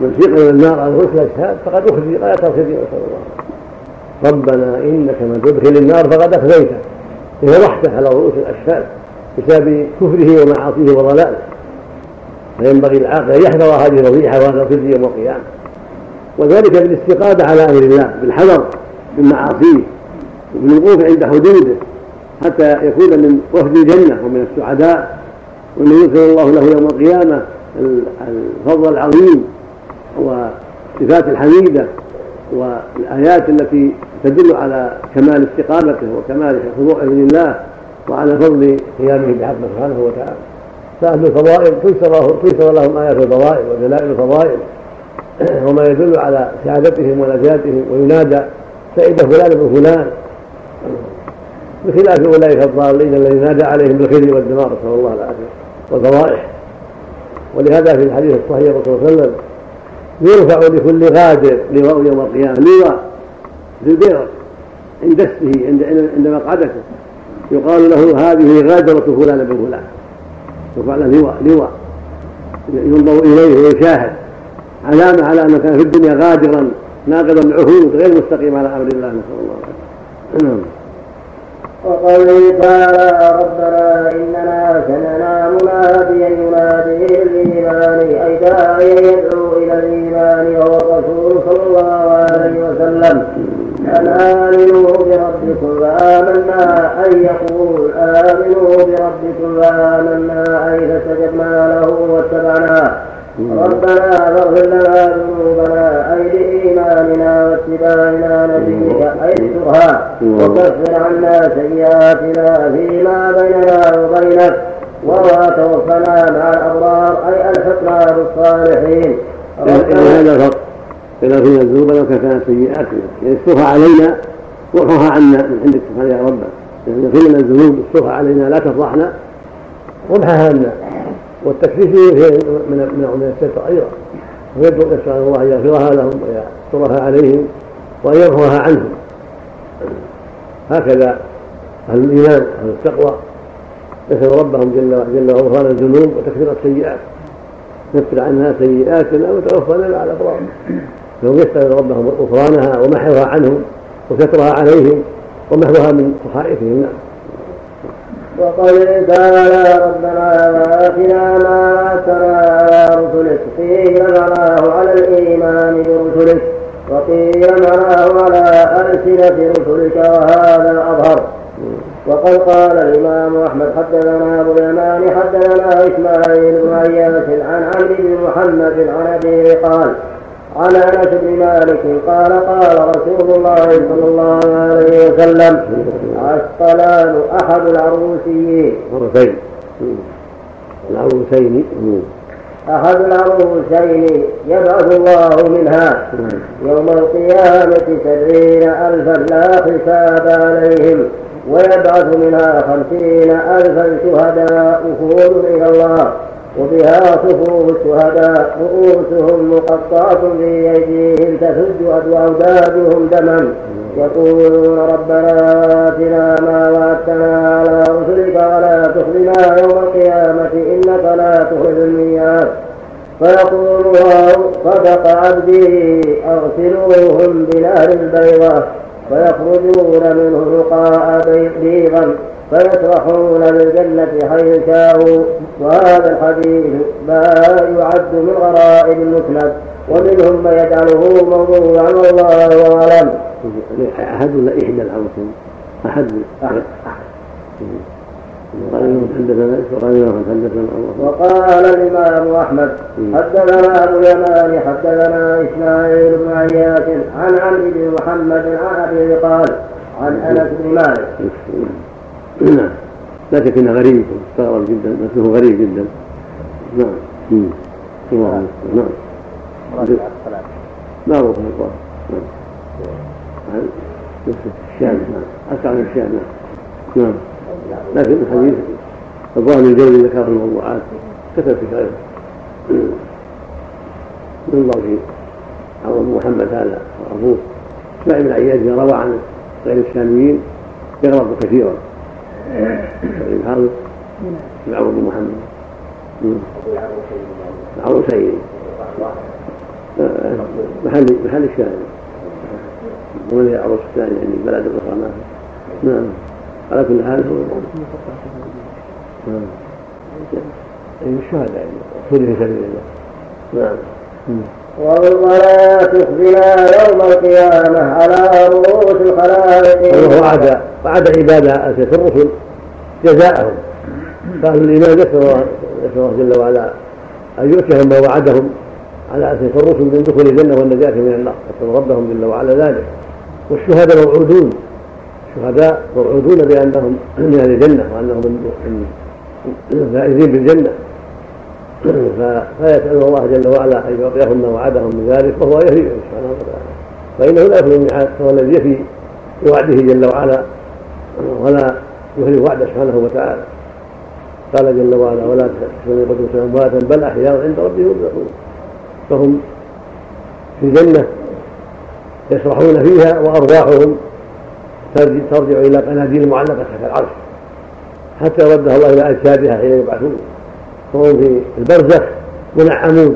من سيق إلى النار على رؤوس الأشهاد فقد أخزي غاية الخزي نسأل الله. ربنا إنك من تدخل النار فقد أخزيته هي رحمة على رؤوس الأشهاد بسبب كفره ومعاصيه وضلاله. فينبغي العاقل أن يحذر هذه الفضيحة وهذا الخزي يوم القيامة وذلك بالاستقامة على أمر الله بالحذر من معاصيه وبالوقوف عند حدوده حتى يكون من وفد الجنة ومن السعداء. ومن يغفر الله له يوم القيامة الفضل العظيم. والصفات الحميدة والآيات التي تدل على كمال استقامته وكمال خضوعه لله وعلى فضل قيامه بحقه سبحانه وتعالى. فأهل الفضائل تيسر لهم آيات الفضائل ودلائل الفضائل وما يدل على سعادتهم ونجاتهم وينادى سعيد فلان ابن فلان. بخلاف أولئك الضالين الذين نادى عليهم بالخزي والدمار نسال الله العافيه والفضائح. ولهذا في الحديث الصحيح صلى الله عليه وسلم يرفع لكل غادر لواء يوم القيامة. لواء. في البيض عند اسمه عند عند مقعدته. يقال له هذه غادرة فلان بن فلان. يرفع له لواء لواء. ينظر إليه ويشاهد. علامة على أنه كان في الدنيا غادرا ناقضا العهود غير مستقيم على أمر الله نسأل الله العافية. نعم. وقوله تعالى ربنا إننا سمعنا مناديا ينادي للإيمان أي داعيا يدعو إلى سيئاتنا يعني استرها علينا وارفعها عنا من عندك سبحانه يا رب. يعني اغفر لنا الذنوب استرها علينا لا تفضحنا. وامحها عنا. والتكفير فيه من من من الستر أيضا ويدعو نسال الله ان يغفرها لهم ويسترها عليهم وان يرفعها عنهم. هكذا أهل الإيمان أهل التقوى يسأل ربهم جل جل غفران الذنوب وتكفير السيئات. نكفر عنها سيئاتنا وتوفنا مع الأبرار. فهم يسأل ربهم غفرانها ومحوها عنهم وسترها عليهم ومحوها من صحائفهم نعم. وقال تعالى ربنا وآتنا ما وعدتنا على رسلك قيل معناه على الإيمان برسلك وقيل معناه على ألسنة رسلك وهذا أظهر. وقد قال الإمام أحمد حدثنا أبو اليمان حدثنا إسماعيل بن عياش عن عمرو بن محمد عن أبيه قال عن أنس بن مالك قال قال رسول الله صلى الله عليه وسلم عسقلان أحد العروسيين. مرتين العروسين أحد العروسين يبعث الله منها. يوم القيامة سبعين ألفا لا حساب عليهم ويبعث منها خمسين ألفا شهداء وفود إلى الله. وبها صفوف الشهداء رؤوسهم مقطعة في أيديهم تسد أودادهم دما. يقولون ربنا آتنا ما وعدتنا على رسلك ولا تخزنا يوم القيامة إنك لا تخرج المياه فيقول صدق عبدي أغسلوهم بنهر البيضة. فيخرجون منه رقاء بيضا فيسرحون بالجنة حيث شاءوا وهذا الحديث ما يعد من غرائب المسند ومنهم من يجعله موضوعا والله أعلم. أحد ولا إحدى العروسين؟ أحد قال حدثنا وقال حدثنا وقال الإمام أحمد حدثنا أبو اليمان حدثنا إسماعيل بن عياش عن عمرو بن محمد عن ابي قال عن أنس بن مالك. نعم. لا شك إنه غريب مستغرب جدا نفسه غريب جدا. نعم. الله نعم. معروف القرآن نعم. الشام نعم. أكثر من الشام نعم. نعم. لكن الحديث الظاهر الجوزي ذكر الموضوعات كتب في خير ينظر في عمر محمد هذا وابوه اسماعيل بن عياش روى عن غير الشاميين يغلط كثيرا. الحافظ العمر بن محمد. العروسين محل محل الشاهد. ومن العروس الثاني يعني بلد الاخرى نعم. على كل حال هو أي الشهداء يعني خذ في سبيل الله. نعم. ولا تخزنا يوم القيامة على رؤوس الخلائق. الله وعد وعد عباد أسف الرسل جزاءهم. قالوا الإيمان نسأل الله جل وعلا أن يؤتيهم ما وعدهم على أسف الرسل من دخول الجنة والنجاة من النار. نسأل ربهم جل وعلا ذلك. والشهداء موعودون. الشهداء موعودون بأنهم من أهل الجنة وأنهم من الفائزين بالجنة. فيسأل الله جل وعلا أن يعطيهم ما وعدهم من ذلك وهو يفي سبحانه وتعالى. فإنه لا يخلو الميعاد فهو الذي يفي بوعده جل وعلا ولا يخلف وعده سبحانه وتعالى. قال جل وعلا ولا تحسبوا قدوس أمواتا بل أحياء عند ربهم يرزقون. فهم في جنة يسرحون فيها وأرواحهم ترجع إلى قناديل معلقة تحت العرش. حتى ردها الله إلى أجسادها حين يبعثون. فهم في البرزخ منعمون.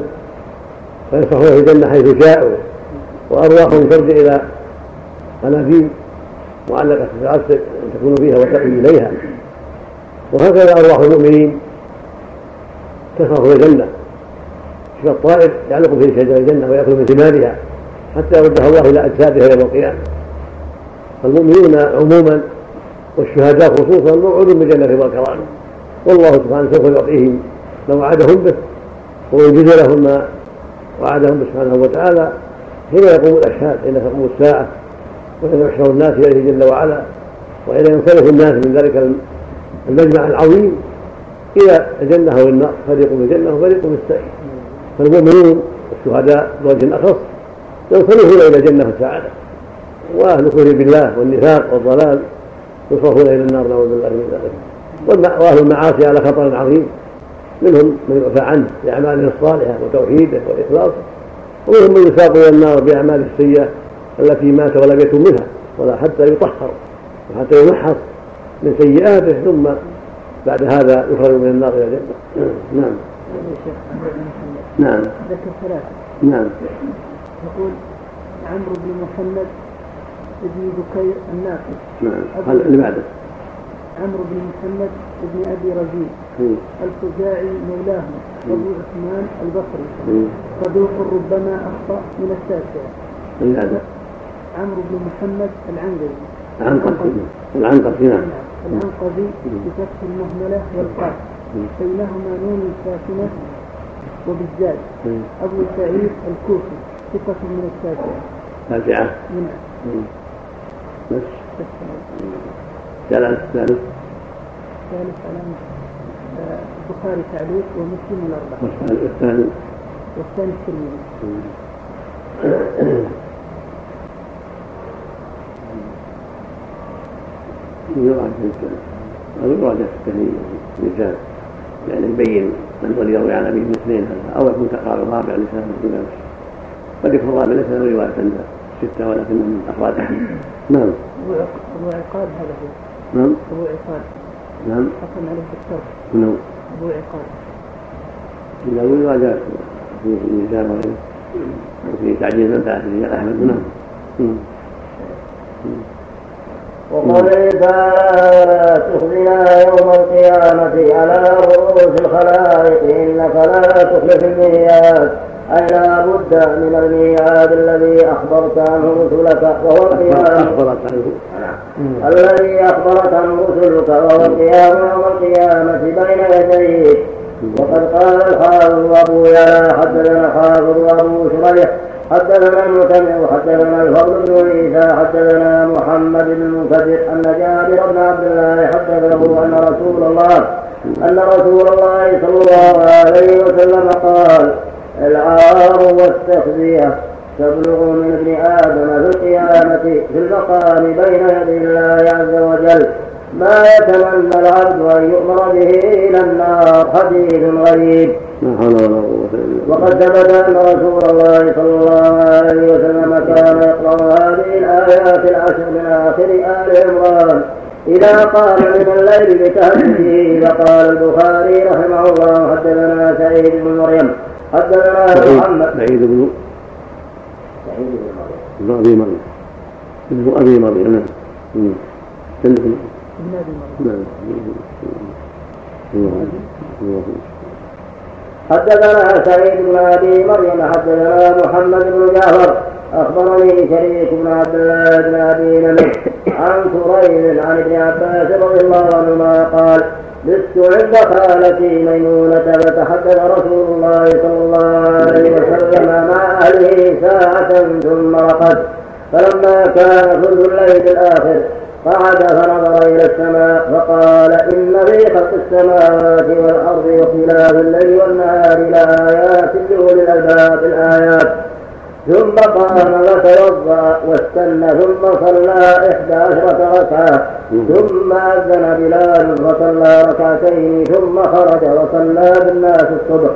ويصحون في الجنة حيث شاءوا. وأرواحهم ترجع إلى قناديل معلقة في العرش تكون فيها وتأوي إليها. وهكذا أرواح المؤمنين تسرح في الجنة. الطائر يعلق في شجر الجنة ويأكل من ثمارها. حتى يردها الله إلى أجسادها يوم القيامة. فالمؤمنون عموما والشهداء خصوصا موعود بالجنة والكرامة والله سبحانه سوف يعطيهم ما وعدهم به وينجز لهم ما وعدهم به سبحانه وتعالى. حين يقوم الأشهاد حين تقوم الساعة وحين يحشر الناس إليه جل وعلا وحين ينصرف الناس من ذلك المجمع العظيم إلى الجنة أو النار. فريق بالجنة وفريق بالسعير. فالمؤمنون والشهداء بوجه أخص ينصرفون إلى الجنة والسعاده واهل الكفر بالله والنفاق والضلال يصرفون إلى النار نعوذ بالله من ذلك. وأهل المعاصي على خطر عظيم. منهم من يعفى عنه بأعماله الصالحة وتوحيده وإخلاصه ومنهم من يساق إلى النار بأعماله السيئة التي مات ولم يتم منها ولا حتى يطهر وحتى يمحص من سيئاته ثم بعد هذا يخرج من النار إلى الجنة. نعم. نعم. ذكر ثلاثة نعم. يقول عمرو بن محمد بن بكير الناقد نعم. اللي بعده؟ عمرو بن محمد بن أبي رزين الخزاعي مولاهم. أبو عثمان البصري. صدوق ربما أخطأ من التاسعه هذا عمرو بن محمد العنقزي العنقزي العنقزي نعم. العنقزي بفتح المهملة والقاف. بينهما نون ساكنة وبالزاد. أبو سعيد الكوفي. ثقة من التاسعة تاسعة. نعم. الثالث الثالث الثالث على البخاري تعليق ومسلم الأربعة. والثاني والثاني الترمذي يراجع أو يراجع في الرجال يعني يبين من ولي يروي عن أبيه الاثنين هذا أو يكون قال الرابع لسان الإمام. قد يكون الرابع ليس له رواية عند ستة ولكن من أفراد. نعم. أبو عقاب هذا هو. نعم. أبو عقاب. نعم. حكم عليه بالترك نعم. أبو عقاب. إذا رواية في الميزان وغيره وفي تعجيل من بعد رجال أحمد. نعم. وقوله تعالى تخزنا يوم القيامة على رؤوس الخلائق إنك لا تخلف الميعاد أي لا بد من الميعاد الذي أخبرت عنه رسلك وهو القيام. أخبرت عنه. الذي أخبرت عنه رسلك وهو القيام يوم القيامة بين يديك وقد قال الحافظ أبو يالا حدثنا حافظ أبو شريح حدثنا المتمع حدثنا الفضل بن عيسى حدثنا محمد بن المنكدر أن جابر بن عبد الله حدثه أن رسول الله أن رسول الله صلى الله عليه وسلم قال العار والتخزية تبلغ من ابن آدم في القيامة في المقام بين يدي الله عز وجل. ما يتمنى العبد أن يؤمر به إلى النار حديث غريب. وقد ثبت أن رسول الله صلى الله عليه وسلم كان يقرأ هذه الآيات العشر من آخر آل عمران. إذا قام من الليل بتهجده فقال البخاري رحمه الله حدثنا سعيد بن مريم. حدثنا محمد. سعيد بن سعيد بن مريم أبي مريم. ابن أبي مريم نعم. ابن ابي مريم نعم حدثنا سعيد بن أبي مريم حدثنا محمد بن جعفر أخبرني شريك بن عبد الله بن أبي نمر عن كريم عن ابن عباس رضي الله عنهما قال لست عند خالتي ميمونة فتحدث رسول الله صلى الله عليه وسلم مع أهله ساعة ثم رقد. فلما كان ثلث الليل الآخر قعد فنظر إلى السماء فقال إن في خلق السماوات والأرض واختلاف الليل والنهار لآيات لأولي الألباب الآيات. ثم قام فتوضا واستنى ثم صلى إحدى عشرة ركعة. ثم أذن بلال فصلى ركعتين. ثم خرج وصلى بالناس الصبح.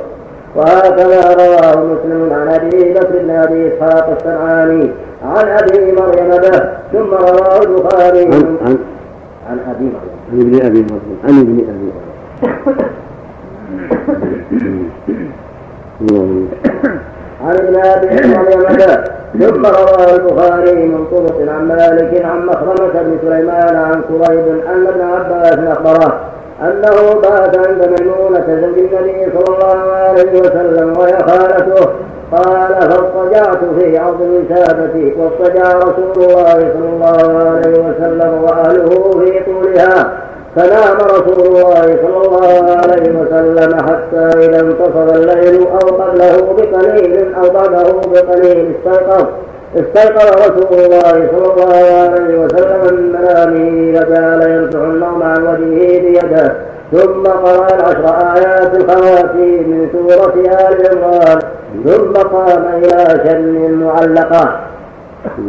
وهكذا رواه مسلم عن أبي بكر بن أبي إسحاق الصنعاني عن أبي مريم به. ثم رواه البخاري. عن عن عن أبي مريم. عن ابن أبي مريم. عن ابن أبي مريم. عن ابن ابي مريم ثم رواه البخاري من طرق عن مالك عن مخرمة بن سليمان عن كريب أن ابن عباس أخبره أنه بات عند ميمونة زوج النبي صلى الله عليه وسلم وهي خالته. قال فاضطجعت في عرض الوسادة واضطجع رسول الله صلى الله عليه وسلم وأهله في طولها. فنام رسول الله صلى الله عليه وسلم حتى إذا انتصف الليل أو قبله بقليل أو بعده بقليل استيقظ. استيقظ رسول الله صلى الله عليه وسلم من منامه فجعل يمسح النوم عن وجهه بيده. ثم قرأ العشر آيات الخواتيم من سورة آل عمران. ثم قام إلى شن معلقة.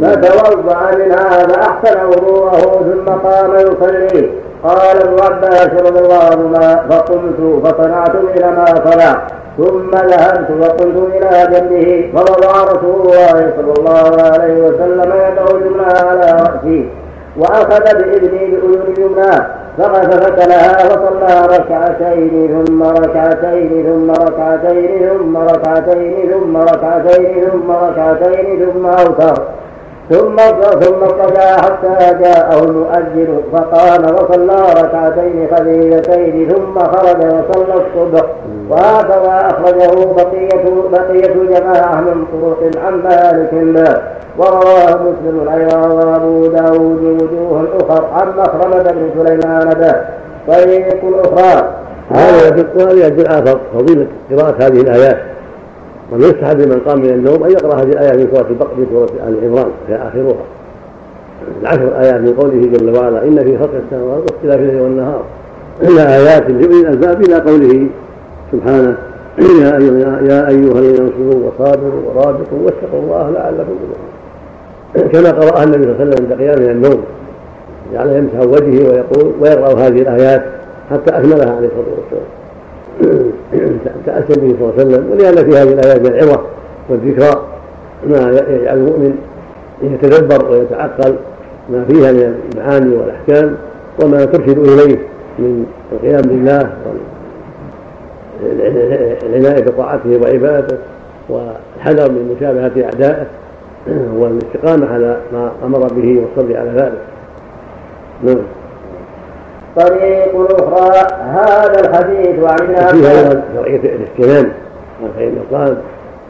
فتوضأ منها فأحسن وضوءه ثم قام يصلي. قال ابن عباس رضي الله عنهما فقمت فصنعت مثل ما صنع ثم ذهبت وقلت إلى جنبه فوضع رسول الله صلى الله عليه وسلم يده اليمنى على رأسي وأخذ بإذني بأذن اليمنى فغسل لها فصلى ركعتين ثم ركعتين ثم ركعتين ثم ركعتين ثم ركعتين ثم ركعتين ثم أوتر. ثم ثم اضطجع حتى جاءه المؤذن فقام وصلى ركعتين خفيفتين ثم خرج وصلى الصبح. وهكذا أخرجه بقيه بقية جماعة من طرق عن مالك. الله ورواه مسلم أيضا وأبو داود وجوه أخر عن مخرمة بن سليمان به. طريق أخرى. هذا في الآخر. فضيلة قراءة هذه الآيات. ومن يستحب لمن قام من النوم أن يقرأ هذه الايات من سورة البقرة من سورة آل عمران هي آخرها. العشر آيات من قوله جل وعلا إن في خلق السماوات واختلاف الليل والنهار. آيات لأولي الألباب إلى قوله سبحانه يا أيها يا أيها الذين آمنوا وصابروا ورابطوا واتقوا الله لعلكم تفلحون. كما قرأها النبي صلى الله عليه وسلم عند قيام من النوم جعل يمسح وجهه ويقول ويقرأ هذه الآيات حتى أكملها عليه الصلاة والسلام. تأسى به صلى الله عليه وسلم ولأن في هذه الآيات من العظة والذكرى ما يجعل المؤمن يتدبر ويتعقل ما فيها من المعاني والأحكام وما ترشد إليه من القيام بالله والعناية بطاعته وعبادته والحذر من مشابهة أعدائه والاستقامة على ما أمر به والصبر على ذلك. نعم. طريق أخرى. هذا الحديث وعن ابن عباس شرعية الاستنان فإن قال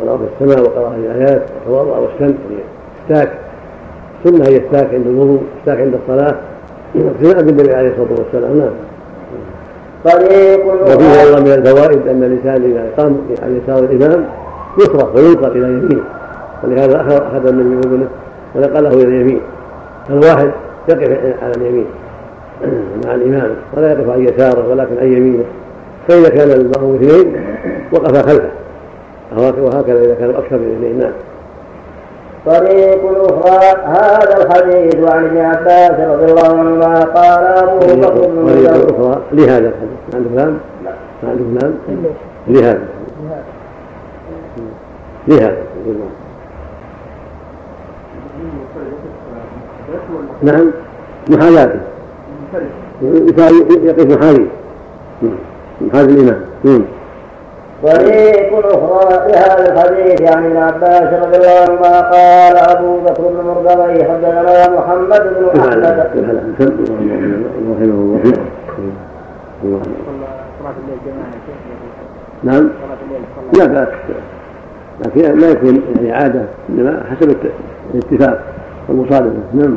ونظر السماء وقرأ الآيات وتوضأ واستن استاك السنة هي استاك عند الوضوء استاك عند الصلاة. اقتداء بالنبي عليه الصلاة والسلام نعم. طريق وفيه أيضا من الفوائد أن الإنسان إذا قام على يسار الإمام يصرف وينقل إلى يمينه. ولهذا أخذ النبي ابنه ونقله إلى اليمين. فالواحد يقف على اليمين. مع الإمام ولا يقف عن يساره ولكن عن يمينه. فإذا كان المأموم اثنين وقف خلفه. وهكذا إذا كانوا أكثر من اثنين. نعم. طريق أخرى هذا الحديث عن ابن عباس رضي الله عنهما قال أبو بكر بن طريق أخرى لهذا الحديث. ما عنده كلام؟ ما عنده كلام؟ لهذا. لهذا. نعم. محاذاته يقف محاذي محاذي الإمام طريق أخرى لهذا الحديث عن ابن عباس رضي الله عنهما قال أبو بكر بن مرضوي حدثنا محمد بن أحمد نعم لا بأس لكن لا يكون يعني عادة إنما حسب الاتفاق والمصادفة نعم